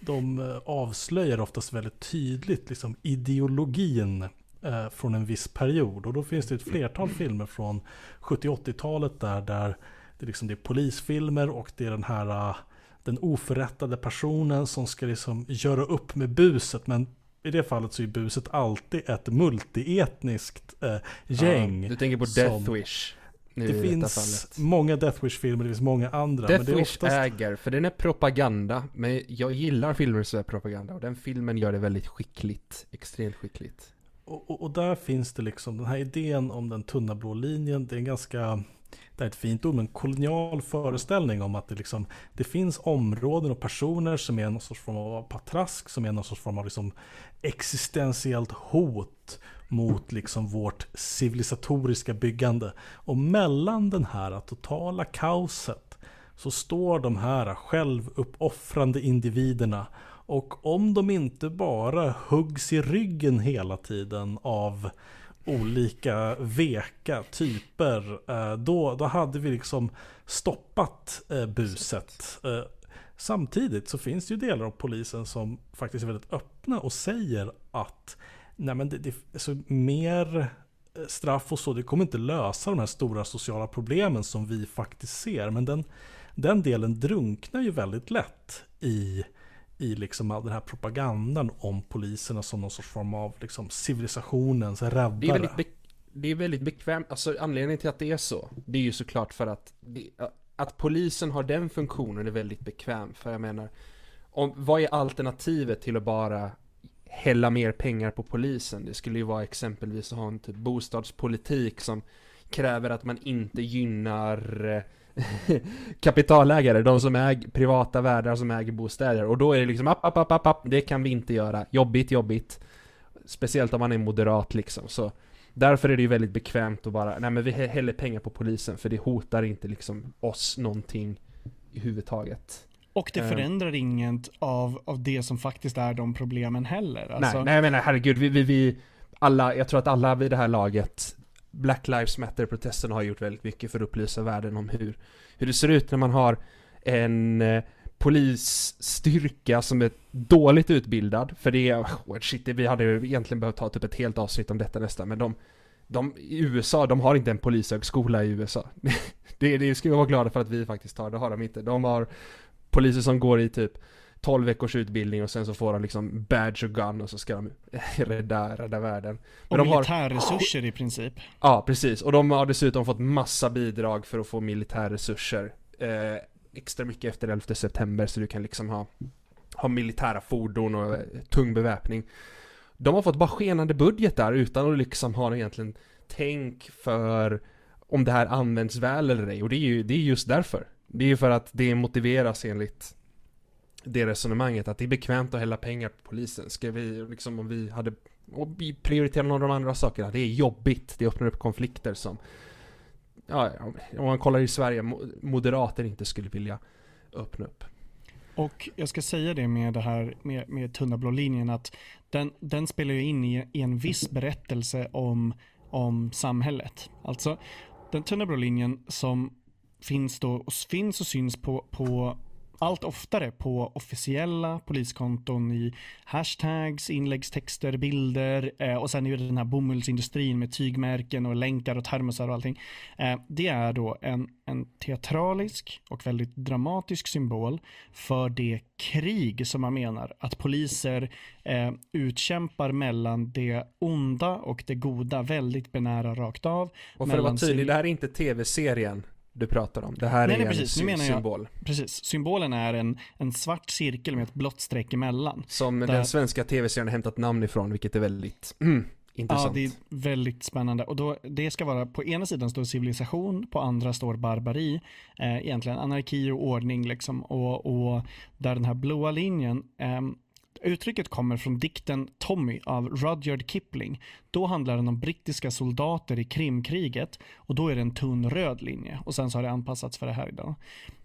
de eh, avslöjar oftast väldigt tydligt liksom, ideologin eh, från en viss period. Och då finns det ett flertal filmer från 70-80-talet där, där det, liksom, det är polisfilmer och det är den här eh, den oförrättade personen som ska liksom göra upp med buset. Men i det fallet så är buset alltid ett multietniskt eh, gäng. Ja, du tänker på som- Death Wish. Nu i Det finns många Death Wish-filmer, det finns många andra. men Death det är Wish oftast... äger, för den är propaganda, men jag gillar filmer som är propaganda och den filmen gör det väldigt skickligt, extremt skickligt. Och, och, och där finns det liksom den här idén om den tunna blå linjen. Det är en ganska, det är ett fint ord, men kolonial föreställning om att det liksom, det finns områden och personer som är någon sorts form av patrask, som är någon sorts form av liksom existentiellt hot mot liksom vårt civilisatoriska byggande. Och mellan den här totala kaoset så står de här självuppoffrande individerna och om de inte bara huggs i ryggen hela tiden av olika veka typer, eh, då, då hade vi liksom stoppat eh, buset. Eh, samtidigt så finns det ju delar av polisen som faktiskt är väldigt öppna och säger att nej men det, det, så mer straff och så, det kommer inte lösa de här stora sociala problemen som vi faktiskt ser. Men den, den delen drunknar ju väldigt lätt i, i liksom all den här propagandan om poliserna som någon sorts form av liksom civilisationens räddare. Det är väldigt, be- det är väldigt bekvämt, alltså anledningen till att det är så, det är ju såklart för att det, att polisen har den funktionen är väldigt bekväm, för jag menar, om, vad är alternativet till att bara hälla mer pengar på polisen? Det skulle ju vara exempelvis att ha en typ bostadspolitik som kräver att man inte gynnar eh, kapitalägare, de som äger privata värdar som äger bostäder. Och då är det liksom app, app, app, app, app, det kan vi inte göra. Jobbigt, jobbigt. Speciellt om man är moderat liksom. Så därför är det ju väldigt bekvämt att bara, nej men vi hä- häller pengar på polisen för det hotar inte liksom oss någonting i huvudtaget. Och det Eh. förändrar inget av, av det som faktiskt är de problemen heller. Alltså, Nej, nej jag menar herregud, vi, vi, vi alla, jag tror att alla vid det här laget Black Lives Matter-protesterna har gjort väldigt mycket för att upplysa världen om hur, hur det ser ut när man har en eh, polisstyrka som är dåligt utbildad. För det är, oh, shit, vi hade ju egentligen behövt ta typ ett helt avsnitt om detta nästan, men de, de i USA, de har inte en polishögskola i USA. det, det ska vi vara glada för att vi faktiskt har, det har de inte. De har poliser som går i typ 12 veckors utbildning och sen så får de liksom badge och gun och så ska de rädda, rädda världen. och Men de har- militärresurser i princip. Ja, precis. Och de har dessutom fått massa bidrag för att få militärresurser. Eh, extra mycket efter 11 september så du kan liksom ha, ha militära fordon och eh, tung beväpning. De har fått bara skenande budgetar utan att liksom ha egentligen tänk för om det här används väl eller ej. Och det är ju det är just därför. Det är ju för att det motiveras enligt det resonemanget att det är bekvämt att hälla pengar på polisen. Ska vi, liksom om vi hade och vi prioriterar några av de andra sakerna. Det är jobbigt, det öppnar upp konflikter som Ja, om man kollar i Sverige, moderater inte skulle vilja öppna upp. Och jag ska säga det med det här med, med tunna blå linjen att den, den spelar ju in i, i en viss berättelse om, om samhället. Alltså den tunna blå linjen som finns då och finns och syns på, på allt oftare på officiella poliskonton i hashtags, inläggstexter, bilder eh, och sen är det den här bomullsindustrin med tygmärken och länkar och termosar och allting. Eh, det är då en, en teatralisk och väldigt dramatisk symbol för det krig som man menar att poliser eh, utkämpar mellan det onda och det goda väldigt benära rakt av. Och för att vara tydlig, det här är inte tv-serien du pratar om. Det här nej, är nej, precis. en sy symbol. Jag, precis. Symbolen är en, en svart cirkel med ett blått streck emellan. Som där... den svenska tv-serien har hämtat namn ifrån, vilket är väldigt mm, intressant. Ja, det är väldigt spännande. Och då, det ska vara, på ena sidan står civilisation, på andra står barbari. Eh, egentligen anarki och ordning liksom. Och, och där den här blåa linjen eh, Uttrycket kommer från dikten Tommy av Rudyard Kipling. Då handlar den om brittiska soldater i Krimkriget och då är det en tunn röd linje och sen så har det anpassats för det här idag.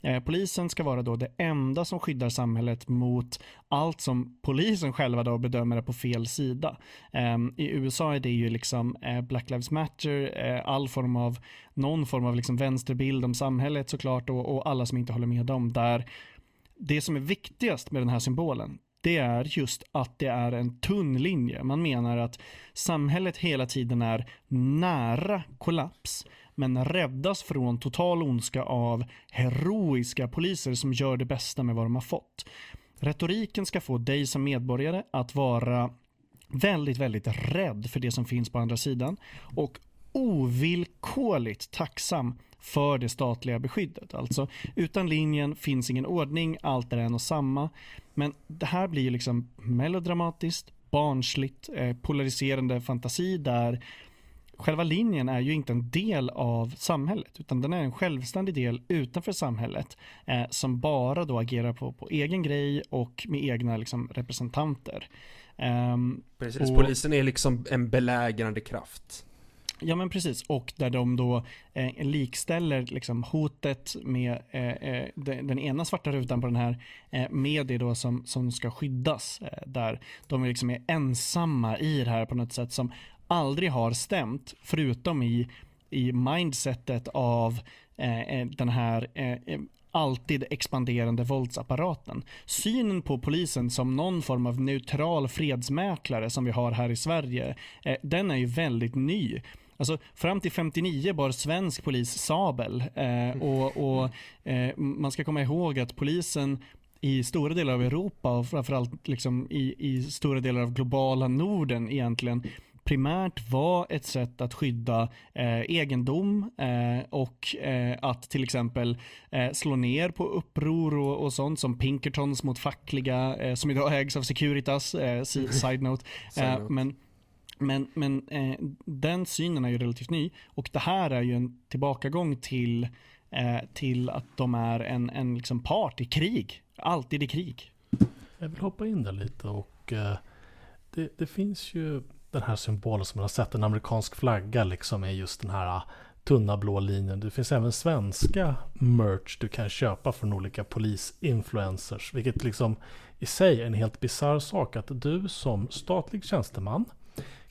Eh, polisen ska vara då det enda som skyddar samhället mot allt som polisen själva då bedömer är på fel sida. Eh, I USA är det ju liksom eh, Black Lives Matter, eh, all form av, någon form av liksom vänsterbild om samhället såklart och, och alla som inte håller med dem där det som är viktigast med den här symbolen, det är just att det är en tunn linje. Man menar att samhället hela tiden är nära kollaps men räddas från total ondska av heroiska poliser som gör det bästa med vad de har fått. Retoriken ska få dig som medborgare att vara väldigt, väldigt rädd för det som finns på andra sidan och ovillkorligt tacksam för det statliga beskyddet. Alltså utan linjen finns ingen ordning, allt är en och samma. Men det här blir liksom melodramatiskt, barnsligt, eh, polariserande fantasi där själva linjen är ju inte en del av samhället utan den är en självständig del utanför samhället eh, som bara då agerar på, på egen grej och med egna liksom, representanter. Um, Precis, och, polisen är liksom en belägrande kraft. Ja men precis, och där de då eh, likställer liksom hotet med eh, eh den, ena svarta rutan på den här eh, med det då som, som ska skyddas. Eh, där de liksom är ensamma i det här på något sätt som aldrig har stämt förutom i, i mindsetet av eh, eh den här eh, eh, alltid expanderande våldsapparaten. Synen på polisen som någon form av neutral fredsmäklare som vi har här i Sverige, den är ju väldigt ny. Alltså fram till 59 bar svensk polis sabel eh, och, och eh, man ska komma ihåg att polisen i stora delar av Europa och framförallt liksom i, i stora delar av globala Norden egentligen primärt var ett sätt att skydda eh, egendom eh, och eh, att till exempel eh, slå ner på uppror och, och sånt som Pinkertons mot fackliga eh, som idag ägs av Securitas, eh, side note. side note. men men, men eh, den synen är ju relativt ny och det här är ju en tillbakagång till, eh, till att de är en, en liksom part i krig. Alltid i krig. Jag vill hoppa in där lite och eh, det, det, finns ju den här symbolen som man har sett, en amerikansk flagga liksom är just den här ah, tunna blå linjen. Det finns även svenska merch du kan köpa från olika polisinfluencers, vilket liksom i sig är en helt bisarr sak att du som statlig tjänsteman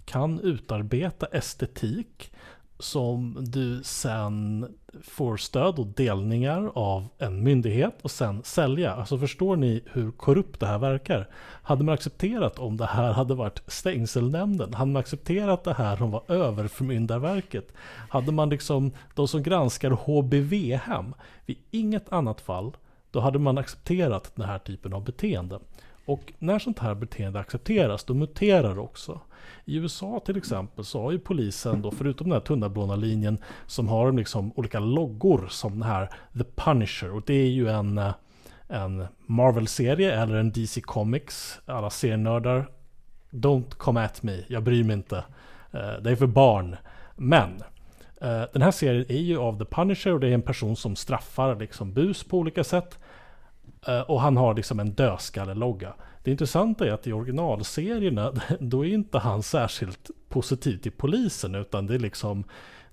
kan utarbeta estetik som du sen får stöd och delningar av en myndighet och sen sälja. Alltså förstår ni hur korrupt det här verkar? Hade man accepterat om det här hade varit stängselnämnden? Hade man accepterat det här om var överförmyndarverket? Hade man liksom de som granskar HBV-hem? Vid inget annat fall då hade man accepterat den här typen av beteende. Och när sånt här beteende accepteras, då muterar det också. I USA till exempel så har ju polisen då, förutom den här tunnelblåa linjen, som har liksom olika loggor som den här The Punisher. Och det är ju en, eh, en Marvel-serie eller en DC Comics. Alla serienördar, don't come at me, jag bryr mig inte. Eh, det är för barn. Men eh, den här serien är ju av The Punisher och det är en person som straffar liksom bus på olika sätt. Och han har liksom en dödskalle-logga. Det intressanta är att i originalserierna, då är inte han särskilt positiv till polisen, utan det är liksom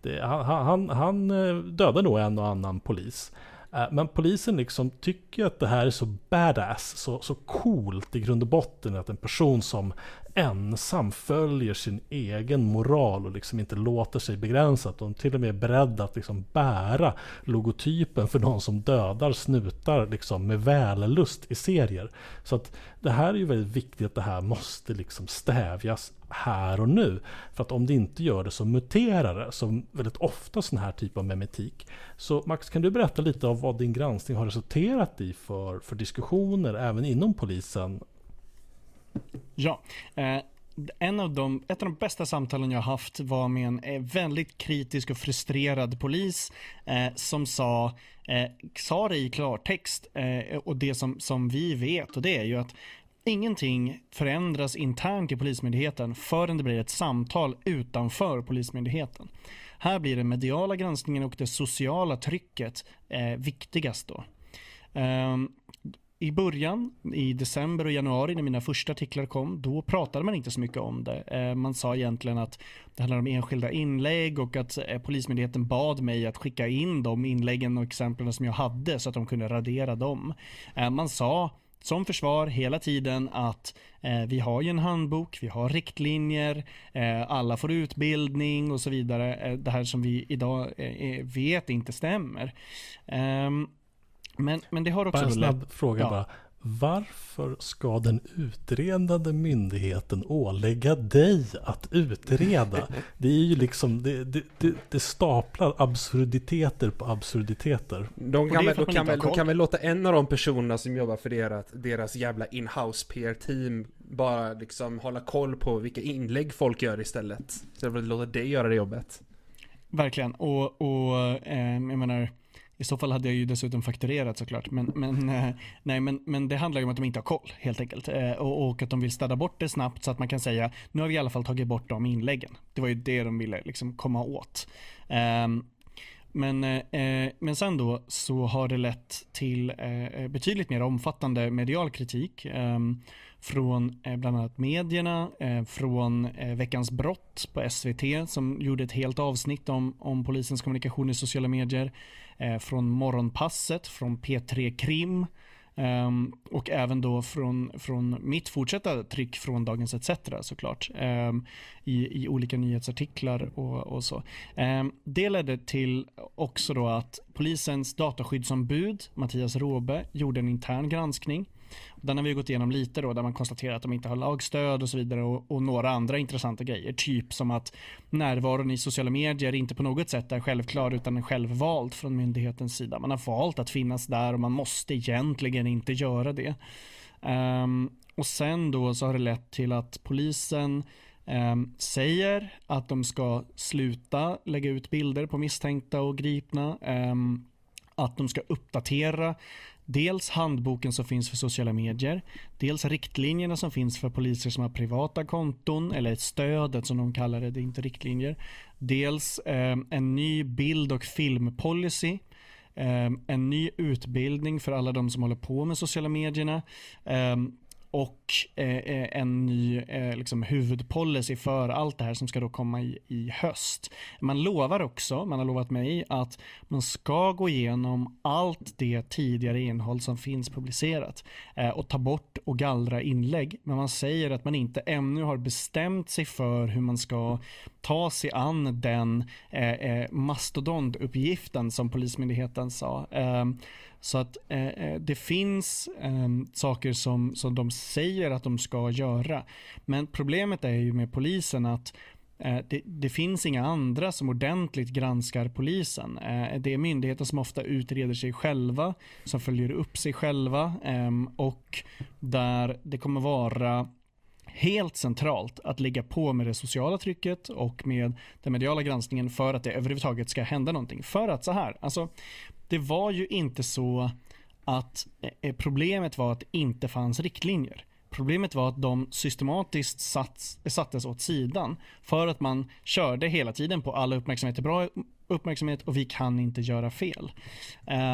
det, han, han, han eh, dödar nog en och annan polis. Eh, men polisen liksom tycker att det här är så badass, så, så coolt i grund och botten att en person som ensam följer sin egen moral och liksom inte låter sig begränsas. De till och med är beredda att liksom bära logotypen för någon som dödar snutar liksom med vällust i serier. Så att det här är ju väldigt viktigt att det här måste liksom stävjas här och nu. För att om det inte gör det så muterar det, som väldigt ofta sån här typ av memetik. Så Max, kan du berätta lite om vad din granskning har resulterat i för, för diskussioner även inom polisen Ja, eh, en av de, ett av de bästa samtalen jag haft var med en eh, väldigt kritisk och frustrerad polis eh, som sa, eh, sa det i klartext eh, och det som, som vi vet och det är ju att Ingenting förändras internt i Polismyndigheten förrän det blir ett samtal utanför Polismyndigheten. Här blir den mediala granskningen och det sociala trycket eh, viktigast. Då. Um, i början, i december och januari när mina första artiklar kom, då pratade man inte så mycket om det. Eh, man sa egentligen att det handlar om enskilda inlägg och att eh, Polismyndigheten bad mig att skicka in de inläggen och exemplen som jag hade så att de kunde radera dem. Eh, man sa som försvar hela tiden att eh, vi har ju en handbok, vi har riktlinjer, eh, alla får utbildning och så vidare. Eh, det här som vi idag vet inte stämmer. Ehm, men, men det har också... Bara en snabb lätt... fråga ja. bara. Varför ska den utredande myndigheten ålägga dig att utreda? Det är ju liksom, det, det, det, det staplar absurditeter på absurditeter. De kan, väl, de kan, väl, de kan väl låta en av de personerna som jobbar för deras, deras jävla in-house PR-team bara liksom hålla koll på vilka inlägg folk gör istället. Så de låter dig göra det jobbet. Verkligen, och, och eh, jag menar i så fall hade jag ju dessutom fakturerat såklart. Men, men, eh, nej, men, men det handlar ju om att de inte har koll helt enkelt. Eh, och, och, att de vill städa bort det snabbt så att man kan säga nu har vi i alla fall tagit bort de inläggen. Det var ju det de ville liksom komma åt. Ehm, men, eh, men sen då så har det lett till eh, betydligt mer omfattande medial kritik. Ehm, eh, från bland annat medierna, eh, från eh, Veckans brott på SVT som gjorde ett helt avsnitt om, om polisens kommunikation i sociala medier. Eh, från Morgonpasset, från P3 Krim. Um, och även då från, från mitt fortsatta tryck från Dagens ETC såklart. Um, i, I olika nyhetsartiklar och, och så. Um, det ledde till också då att polisens dataskyddsombud Mattias Råbe gjorde en intern granskning den har vi gått igenom lite då, där man konstaterar att de inte har lagstöd och så vidare och, och, några andra intressanta grejer. Typ som att närvaron i sociala medier inte på något sätt är självklar utan är självvald från myndighetens sida. Man har valt att finnas där och man måste egentligen inte göra det. Um, och sen då så har det lett till att polisen um, säger att de ska sluta lägga ut bilder på misstänkta och gripna. Um, att de ska uppdatera dels handboken som finns för sociala medier, dels riktlinjerna som finns för poliser som har privata konton eller stödet som de kallar det, det är inte riktlinjer. Dels eh, en ny bild och filmpolicy eh, en ny utbildning för alla de som håller på med sociala medierna. Eh, och eh, eh, en ny eh, liksom huvudpolicy för allt det här som ska då komma i, i höst. Man lovar också, man har lovat mig att man ska gå igenom allt det tidigare innehåll som finns publicerat eh, och ta bort och gallra inlägg. Men man säger att man inte ännu har bestämt sig för hur man ska ta sig an den eh, eh mastodontuppgiften som Polismyndigheten sa. Ehm, så att eh, eh det finns eh, saker som, som de säger att de ska göra. Men problemet är ju med polisen att eh, det, det, finns inga andra som ordentligt granskar polisen. Eh, det är myndigheter som ofta utreder sig själva, som följer upp sig själva ehm, och där det kommer vara helt centralt att ligga på med det sociala trycket och med den mediala granskningen för att det överhuvudtaget ska hända någonting. För att så här, alltså det var ju inte så att eh, eh, problemet var att det inte fanns riktlinjer. Problemet var att de systematiskt satts, sattes åt sidan för att man körde hela tiden på alla uppmärksamhet är bra uppmärksamhet och vi kan inte göra fel.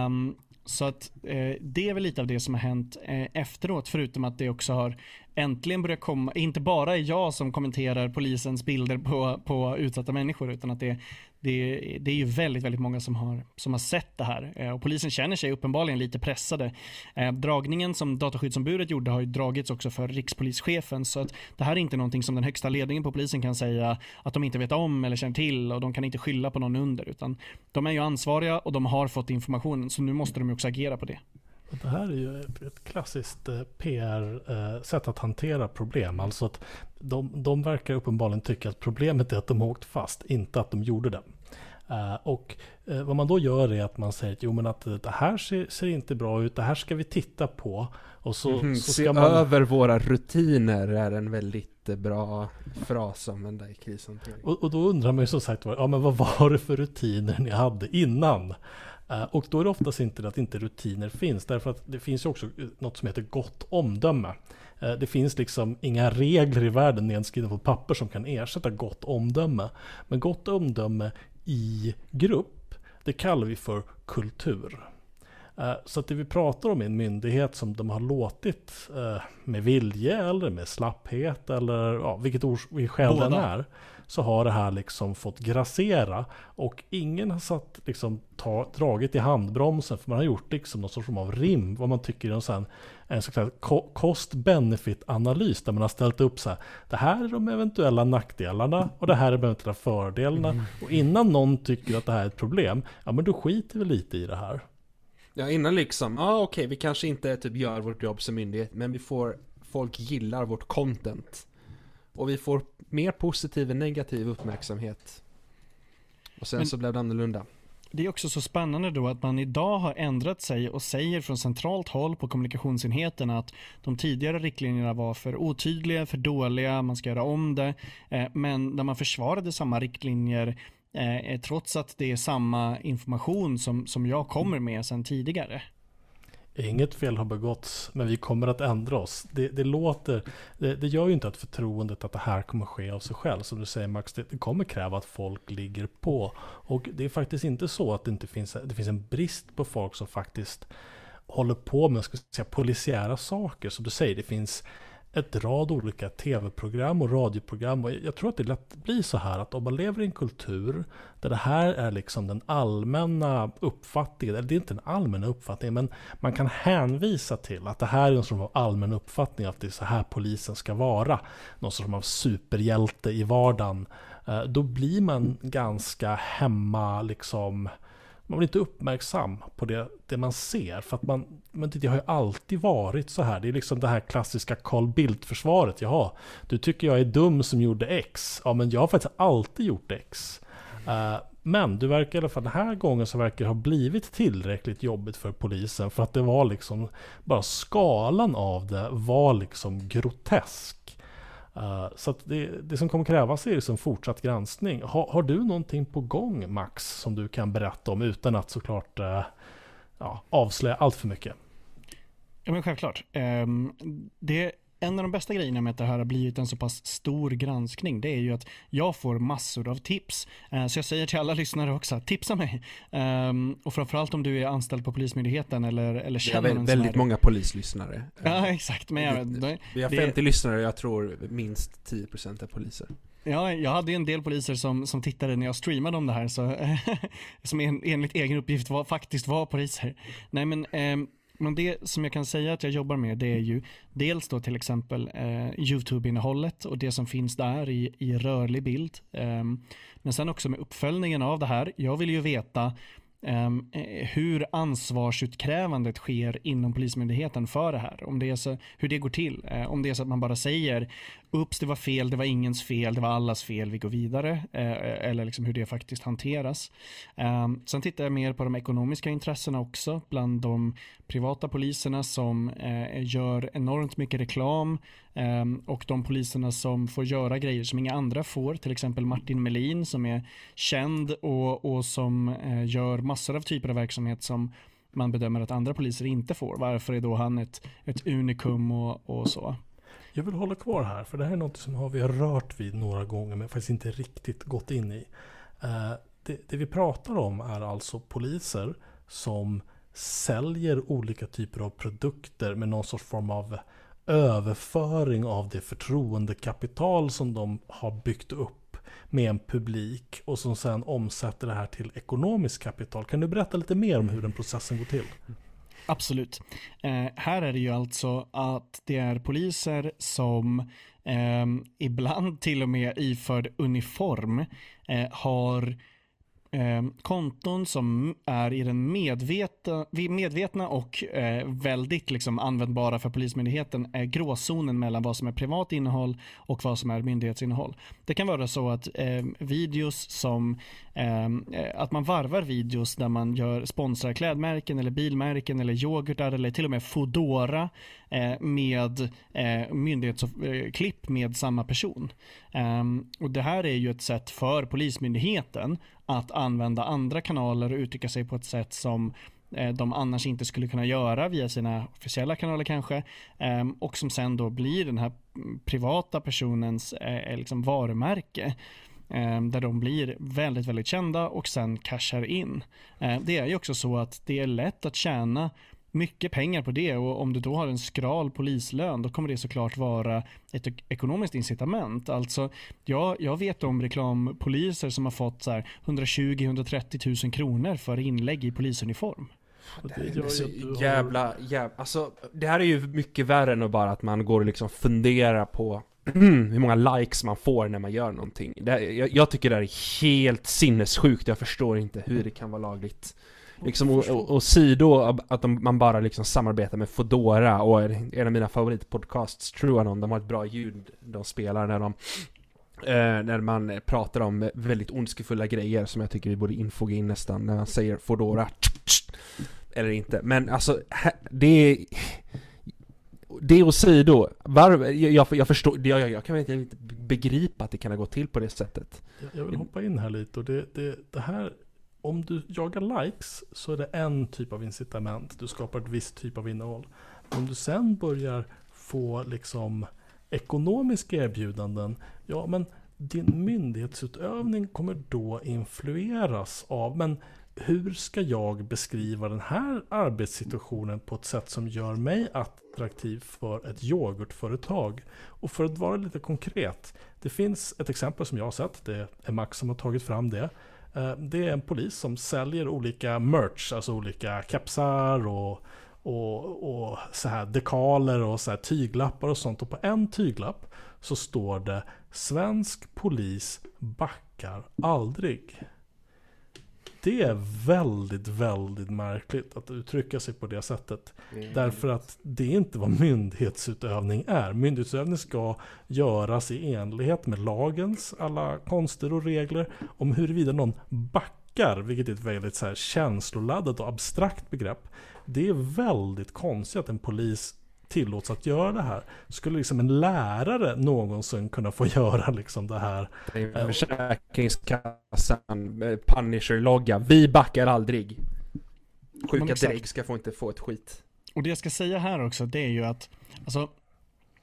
Um, så att eh, det är väl lite av det som har hänt eh, efteråt, förutom att det också har äntligen börjat komma, inte bara är jag som kommenterar polisens bilder på, på utsatta människor, utan att det, det, det är ju väldigt, väldigt många som har, som har sett det här. Eh, och polisen känner sig uppenbarligen lite pressade. Eh, dragningen som dataskyddsombudet gjorde har ju dragits också för rikspolischefen. Så att det här är inte någonting som den högsta ledningen på polisen kan säga att de inte vet om eller känner till och de kan inte skylla på någon under. Utan de är ju ansvariga och de har fått informationen så nu måste de också agera på det. Det här är ju ett klassiskt eh, PR-sätt att hantera problem. Alltså att de, de verkar uppenbarligen tycka att problemet är att de har åkt fast, inte att de gjorde det. Uh, och vad man då gör är att man säger att jo men att det här ser, ser inte bra ut, det här ska vi titta på. Och så, mm, så se ska man... över våra rutiner är en väldigt bra fras att använda i krishantering. Och, och, då undrar man ju som sagt ja men vad var det för rutiner ni hade innan? Uh, och då är det oftast inte att inte rutiner finns, därför att det finns ju också något som heter gott omdöme. Det finns liksom inga regler i världen nedskrivna på papper som kan ersätta gott omdöme. Men gott omdöme i grupp, det kallar vi för kultur. Eh, så att det vi pratar om är en myndighet som de har låtit eh, med vilje eller med slapphet eller ja, vilket ord vi skäl den är. Så har det här liksom fått grassera och ingen har satt, liksom, ta, dragit i handbromsen för man har gjort liksom någon sorts av rim vad man tycker är en, en så kallad cost-benefit analys där man har ställt upp så här. Det här är de eventuella nackdelarna och det här är de eventuella fördelarna. Mm. Och innan någon tycker att det här är ett problem, ja men då skiter vi lite i det här. Ja, innan liksom, ja ah, okej, okay, vi kanske inte typ gör vårt jobb som myndighet, men vi får, folk gillar vårt content. Och vi får mer positiv än negativ uppmärksamhet. Och sen men, så blev det annorlunda. Det är också så spännande då att man idag har ändrat sig och säger från centralt håll på kommunikationsenheten att de tidigare riktlinjerna var för otydliga, för dåliga, man ska göra om det. Eh, men när man försvarade samma riktlinjer eh, trots att det är samma information som, som jag kommer med sedan tidigare. Inget fel har begåtts, men vi kommer att ändra oss. Det, det låter, det, det, gör ju inte att förtroendet att det här kommer ske av sig själv. Som du säger Max, det, det, kommer kräva att folk ligger på. Och det är faktiskt inte så att det inte finns, det finns en brist på folk som faktiskt håller på med, ska säga, polisiära saker. Som du säger, det finns ett rad olika tv-program och radioprogram. Och jag tror att det lätt blir så här att om man lever i en kultur där det här är liksom den allmänna uppfattningen, eller det är inte den allmänna uppfattningen, men man kan hänvisa till att det här är en sorts av allmän uppfattning att det är så här polisen ska vara. Någon sorts av superhjälte i vardagen. Eh, då blir man ganska hemma liksom man blir inte uppmärksam på det, det man ser. För att man, men det har ju alltid varit så här. Det är liksom det här klassiska Carl Bildt-försvaret. Jaha, du tycker jag är dum som gjorde X. Ja, men jag har faktiskt alltid gjort X. Uh, men du verkar i alla fall den här gången så verkar det ha blivit tillräckligt jobbigt för polisen. För att det var liksom, bara skalan av det var liksom grotesk. Uh, så det, det, som kommer krävas är liksom fortsatt granskning. Ha, har du någonting på gång Max som du kan berätta om utan att såklart uh, ja, avslöja allt för mycket? Ja men självklart. Um, det en av de bästa grejerna med att det här har blivit en så pass stor granskning, det är ju att jag får massor av tips. Eh, så jag säger till alla lyssnare också, tipsa mig. Um, och framförallt om du är anställd på Polismyndigheten eller, eller känner någon väldigt många polislyssnare. Ja, exakt. Men jag, det, vi har 50 det... lyssnare jag tror minst 10% är poliser. Ja, jag hade en del poliser som, som tittade när jag streamade om det här, så, som en, enligt egen uppgift var, faktiskt var poliser. Nej men um, men det som jag kan säga att jag jobbar med det är ju dels då till exempel eh, YouTube-innehållet och det som finns där i, i rörlig bild. Eh, men sen också med uppföljningen av det här. Jag vill ju veta Um, hur ansvarsutkrävandet sker inom Polismyndigheten för det här. Om det är så, hur det går till. Uh, om det är så att man bara säger Ups, det var fel, det var ingens fel, det var allas fel, vi går vidare. Eh, eh, eller liksom hur det faktiskt hanteras. Ehm, sen tittar jag mer på de ekonomiska intressena också bland de privata poliserna som eh, gör enormt mycket reklam ehm, och de poliserna som får göra grejer som inga andra får. Till exempel Martin Melin som är känd och, och som gör massor av typer av verksamhet som man bedömer att andra poliser inte får. Varför är då han ett, ett unikum och, och så? Jag vill hålla kvar här, för det här är något som vi har rört vid några gånger men faktiskt inte riktigt gått in i. Eh, det, det vi pratar om är alltså poliser som säljer olika typer av produkter med någon sorts form av överföring av det förtroendekapital som de har byggt upp med en publik och som sen omsätter det här till ekonomiskt kapital. Kan du berätta lite mer om hur den processen går till? Absolut. Eh, här är det ju alltså att det är poliser som eh, ibland till och med iförd uniform eh, har eh, konton som är i den medvetna, medvetna och eh, väldigt liksom användbara för Polismyndigheten är gråzonen mellan vad som är privat innehåll och vad som är myndighetsinnehåll. Det kan vara så att eh, videos som ehm, eh, att man varvar videos där man gör sponsrar klädmärken eller bilmärken eller yoghurtar eller till och med Foodora Eh, med eh, myndighetsklipp eh, med samma person. Ehm, och Det här är ju ett sätt för Polismyndigheten att använda andra kanaler och uttrycka sig på ett sätt som de annars inte skulle kunna göra via sina officiella kanaler kanske. Ehm, och som sen då blir den här privata personens liksom varumärke. Ehm, där de blir väldigt, väldigt kända och sen cashar in. Det är ju också så att det är lätt att tjäna mycket pengar på det och om du då har en skral polislön då kommer det såklart vara ett ekonomiskt incitament. Alltså, jag, jag vet om reklampoliser som har fått 120-130 000 kronor för inlägg i polisuniform. Det här är så jävla, jävla, alltså det här är ju mycket värre än bara att man går och liksom funderar på hur många likes man får när man gör någonting. Det, jag, jag tycker det här är helt sinnessjukt, jag förstår inte hur det kan vara lagligt. Liksom, och, och, och sido att de, man bara liksom samarbetar med Fodora och en av mina favoritpodcasts, Truanon, de har ett bra ljud de spelar när de eh, när man pratar om väldigt ondskefulla grejer som jag tycker vi borde infoga in nästan när man säger Fodora eller inte. Men alltså, det är det och sido, var, jag, jag förstår, jag, jag, kan inte begripa att det kan ha gått till på det sättet. Jag, vill hoppa in här lite och det, det, det här om du jagar likes så är det en typ av incitament. Du skapar ett visst typ av innehåll. Om du sen börjar få liksom ekonomiska erbjudanden, ja men din myndighetsutövning kommer då influeras av, men hur ska jag beskriva den här arbetssituationen på ett sätt som gör mig attraktiv för ett yoghurtföretag? Och för att vara lite konkret, det finns ett exempel som jag har sett, det är Max som har tagit fram det. Eh, det är en polis som säljer olika merch, alltså olika kepsar och, och, och så här dekaler och så här tyglappar och sånt. Och på en tyglapp så står det Svensk polis backar aldrig. Det är väldigt, väldigt märkligt att uttrycka sig på det sättet. Mm. Därför att det är inte vad myndighetsutövning är. Myndighetsutövning ska göras i enlighet med lagens alla konster och regler. Om huruvida någon backar, vilket är ett väldigt så här känsloladdat och abstrakt begrepp. Det är väldigt konstigt att en polis tillåts att göra det här. Skulle liksom en lärare någonsin kunna få göra liksom det här? Försäkringskassan, eh, Punisher-logga, vi backar aldrig. Sjuka direkt ska få inte få ett skit. Och det jag ska säga här också, det är ju att alltså,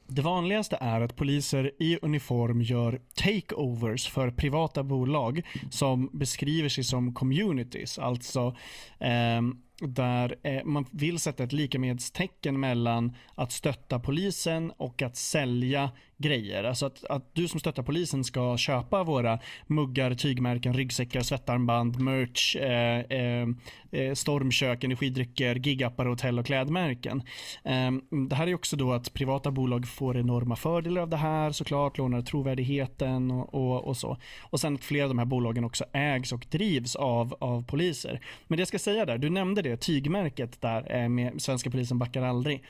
det vanligaste är att poliser i uniform gör takeovers för privata bolag som beskriver sig som communities. Alltså eh, där eh, man vill sätta ett likamedstecken mellan att stötta polisen och att sälja grejer. Alltså att, att du som stöttar polisen ska köpa våra muggar, tygmärken, ryggsäckar, svettarmband, merch, eh, eh, eh, stormkök, energidrycker, gigappar, hotell och klädmärken. Eh, det här är också då att privata bolag får enorma fördelar av det här såklart, lånar trovärdigheten och, och, och så. Och sen att flera av de här bolagen också ägs och drivs av, av poliser. Men det jag ska säga där, du nämnde det, tygmärket där eh, med svenska polisen backar aldrig.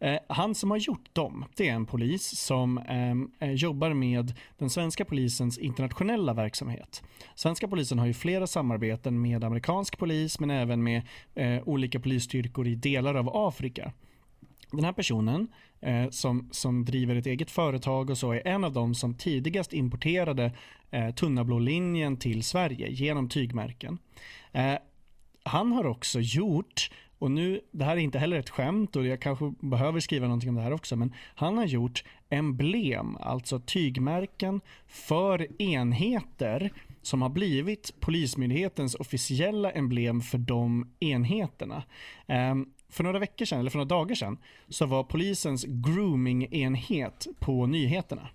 Eh, han som har gjort dem, det är en polis som eh, eh, jobbar med den svenska polisens internationella verksamhet. Svenska polisen har ju flera samarbeten med amerikansk polis men även med eh, olika polisstyrkor i delar av Afrika. Den här personen eh, som, som driver ett eget företag och så är en av dem som tidigast importerade eh, tunna blå linjen till Sverige genom tygmärken. Eh, han har också gjort och nu, det här är inte heller ett skämt och jag kanske behöver skriva någonting om det här också, men han har gjort emblem, alltså tygmärken för enheter som har blivit Polismyndighetens officiella emblem för de enheterna. Um, för några veckor sedan, eller för några dagar sedan, så var polisens grooming-enhet på nyheterna.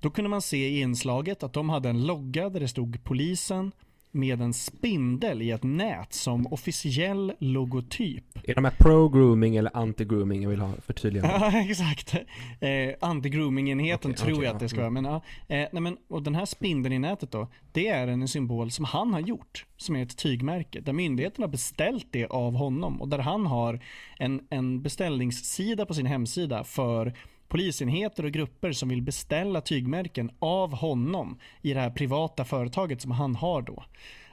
Då kunde man se i inslaget att de hade en logga där det stod polisen med en spindel i ett nät som officiell logotyp. Är de här pro-grooming eller anti-grooming? Jag vill ha förtydligande. Ja, exakt. Eh, Anti-grooming-enheten Okej, tror okej, jag att det ska vara. Men, ja, eh, nej, men, och den här spindeln i nätet då, det är en symbol som han har gjort, som är ett tygmärke. Där myndigheten har beställt det av honom och där han har en, en beställningssida på sin hemsida för polisenheter och grupper som vill beställa tygmärken av honom i det här privata företaget som han har då.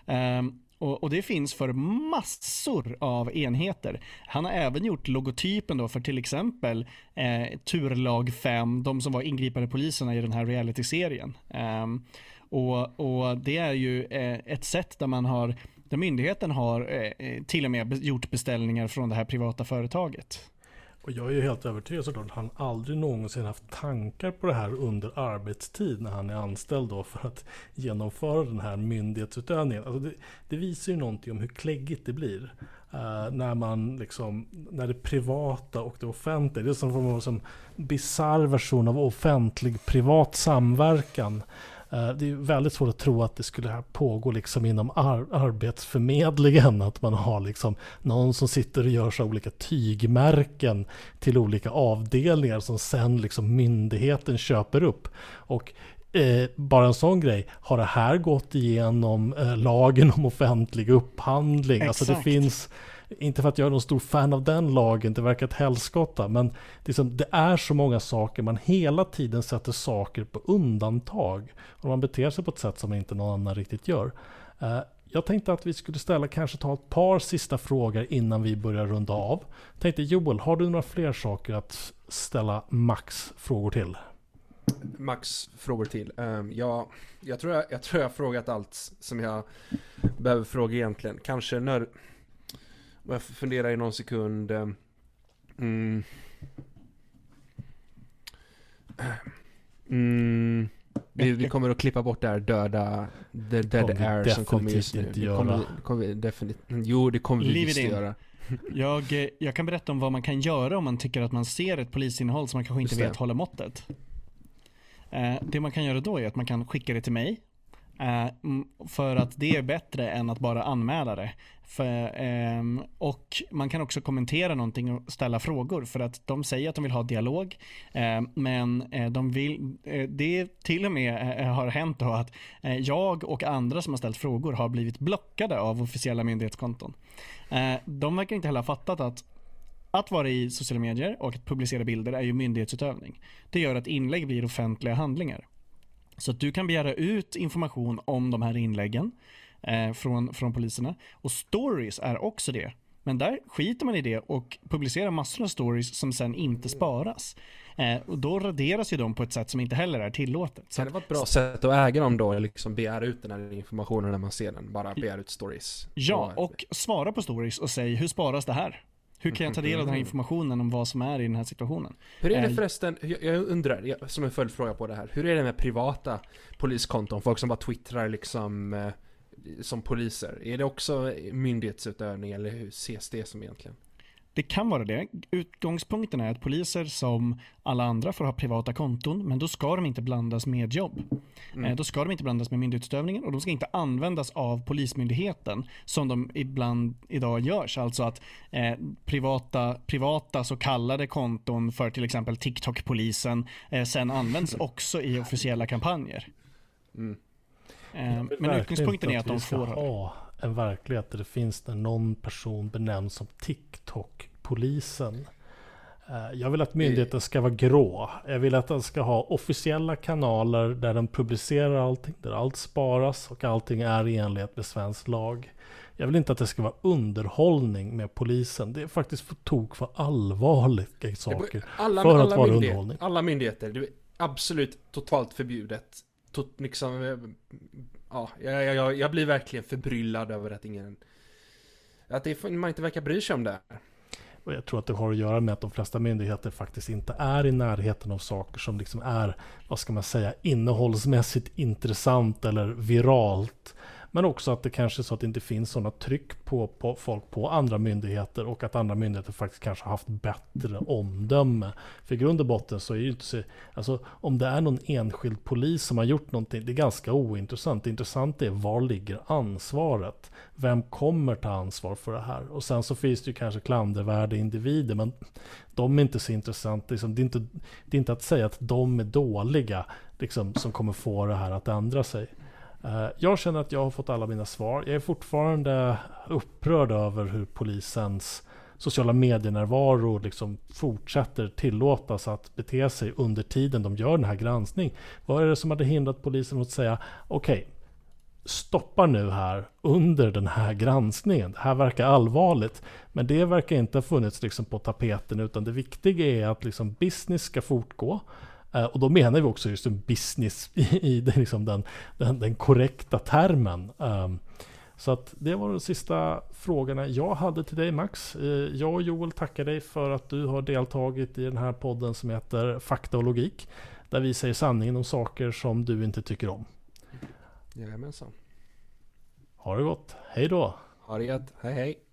Um, och, och, det finns för massor av enheter. Han har även gjort logotypen då för till exempel eh, Turlag 5, de som var ingripande poliserna i den här realityserien. Um, och, och det är ju eh, ett sätt där man har, där myndigheten har eh, eh till och med gjort beställningar från det här privata företaget. Och jag är ju helt övertygad såklart att han aldrig någonsin haft tankar på det här under arbetstid när han är anställd då för att genomföra den här myndighetsutövningen. Alltså det, det visar ju någonting om hur kläggigt det blir. Uh, när man liksom, när det privata och det offentliga, det är som en som bisarr version av offentlig privat samverkan. Eh, det är väldigt svårt att tro att det skulle pågå liksom inom ar arbetsförmedlingen. Att man har liksom någon som sitter och gör så olika tygmärken till olika avdelningar som sen liksom myndigheten köper upp. Och eh, bara en sån grej, har det här gått igenom eh, lagen om offentlig upphandling? Exakt. Alltså det finns inte för att jag är någon stor fan av den lagen, det verkar ett helskotta, men liksom, det är så många saker, man hela tiden sätter saker på undantag. Och man beter sig på ett sätt som inte någon annan riktigt gör. Uh, jag tänkte att vi skulle ställa, kanske ta ett par sista frågor innan vi börjar runda av. tänkte Joel, har du några fler saker att ställa Max frågor till? Max frågor till. Um, ja, jag, tror jag, jag tror jag har frågat allt som jag behöver fråga egentligen. Kanske när om jag funderar i någon sekund. Eh, mm. Mm. Vi, vi, kommer att klippa bort det här döda, the dead air som kommer just nu. Inte göra. Kommer, kommer definitivt, jo, det kommer vi visst göra. Jag, jag kan berätta om vad man kan göra om man tycker att man ser ett polisinnehåll som man kanske inte vet håller måttet. Eh, det man kan göra då är att man kan skicka det till mig Eh, mm, för att det är bättre än att bara anmäla det. För, ehm, och man kan också kommentera någonting och ställa frågor för att de säger att de vill ha dialog. Eh, men eh, de vill, det till och med har hänt då att jag och andra som har ställt frågor har blivit blockade av officiella myndighetskonton. de verkar inte heller ha fattat att att vara i sociala medier och att publicera bilder är ju myndighetsutövning. Det gör att inlägg blir offentliga handlingar. Så att du kan begära ut information om de här inläggen eh, från, från poliserna. Och stories är också det. Men där skiter man i det och publicerar massor av stories som sen inte sparas. Eh, och då raderas ju de på ett sätt som inte heller är tillåtet. Så kan det vara ett bra sätt att äga dem då? Liksom begära ut den här informationen när man ser den? Bara begära ut stories? Ja, och svara på stories och säg hur sparas det här? Hur kan jag ta del av den här mm. informationen om vad som är i den här situationen? Hur är det förresten, jag undrar, som en följdfråga på det här. Hur är det med privata poliskonton? Folk som bara twittrar liksom eh, som poliser. Är det också myndighetsutövning eller hur ses det som egentligen? Det kan vara det. Utgångspunkten är att poliser som alla andra får ha privata konton, men då ska de inte blandas med jobb. Mm. Eh, då ska de inte blandas med myndighetsutövningen och de ska inte användas av Polismyndigheten som de ibland idag görs. Alltså att eh, privata, privata så kallade konton för till exempel TikTok-polisen eh, sen används också i officiella kampanjer. Mm. Eh, men utgångspunkten är att de får ha det en verklighet där det finns där någon person benämns som TikTok-polisen. Eh, jag vill att myndigheten ska vara grå. Jag vill att den ska ha officiella kanaler där den publicerar allting, där allt sparas och allting är i enlighet med svensk lag. Jag vill inte att det ska vara underhållning med polisen. Det är faktiskt för tok för allvarliga saker alla, för alla att vara underhållning. Alla myndigheter, det är absolut totalt förbjudet. Tot, liksom, eh, ja, jag, jag, jag blir verkligen förbryllad över att ingen... Att det, man inte verkar bry sig om det. Och jag tror att det har att göra med att de flesta myndigheter faktiskt inte är i närheten av saker som liksom är, vad ska man säga, innehållsmässigt intressant eller viralt. Men också att det kanske är så att det inte finns sådana tryck på, på folk på andra myndigheter och att andra myndigheter faktiskt kanske har haft bättre omdöme. För i grund och botten så är det ju inte så, alltså om det är någon enskild polis som har gjort någonting, det är ganska ointressant. Det intressanta är var ligger ansvaret? Vem kommer ta ansvar för det här? Och sen så finns det ju kanske klandervärda individer, men de är inte så intressanta. Liksom, det, är inte, det är inte att säga att de är dåliga liksom, som kommer få det här att ändra sig. Eh, jag känner att jag har fått alla mina svar. Jag är fortfarande upprörd över hur polisens sociala medienärvaro liksom fortsätter tillåtas att bete sig under tiden de gör den här granskningen. Vad är det som hade hindrat polisen att säga okej, okay, stoppa nu här under den här granskningen. Det här verkar allvarligt. Men det verkar inte ha funnits liksom på tapeten utan det viktiga är att liksom business ska fortgå. Eh, och då menar vi också just en business i, liksom den, den, den, korrekta termen. Um, så att det var de sista frågorna jag hade till dig Max. Eh, jag och Joel tackar dig för att du har deltagit i den här podden som heter Fakta och logik. Där vi säger sanningen om saker som du inte tycker om. Jajamensan. Ha det gott. Hej då. Ha det gött. Hej hej.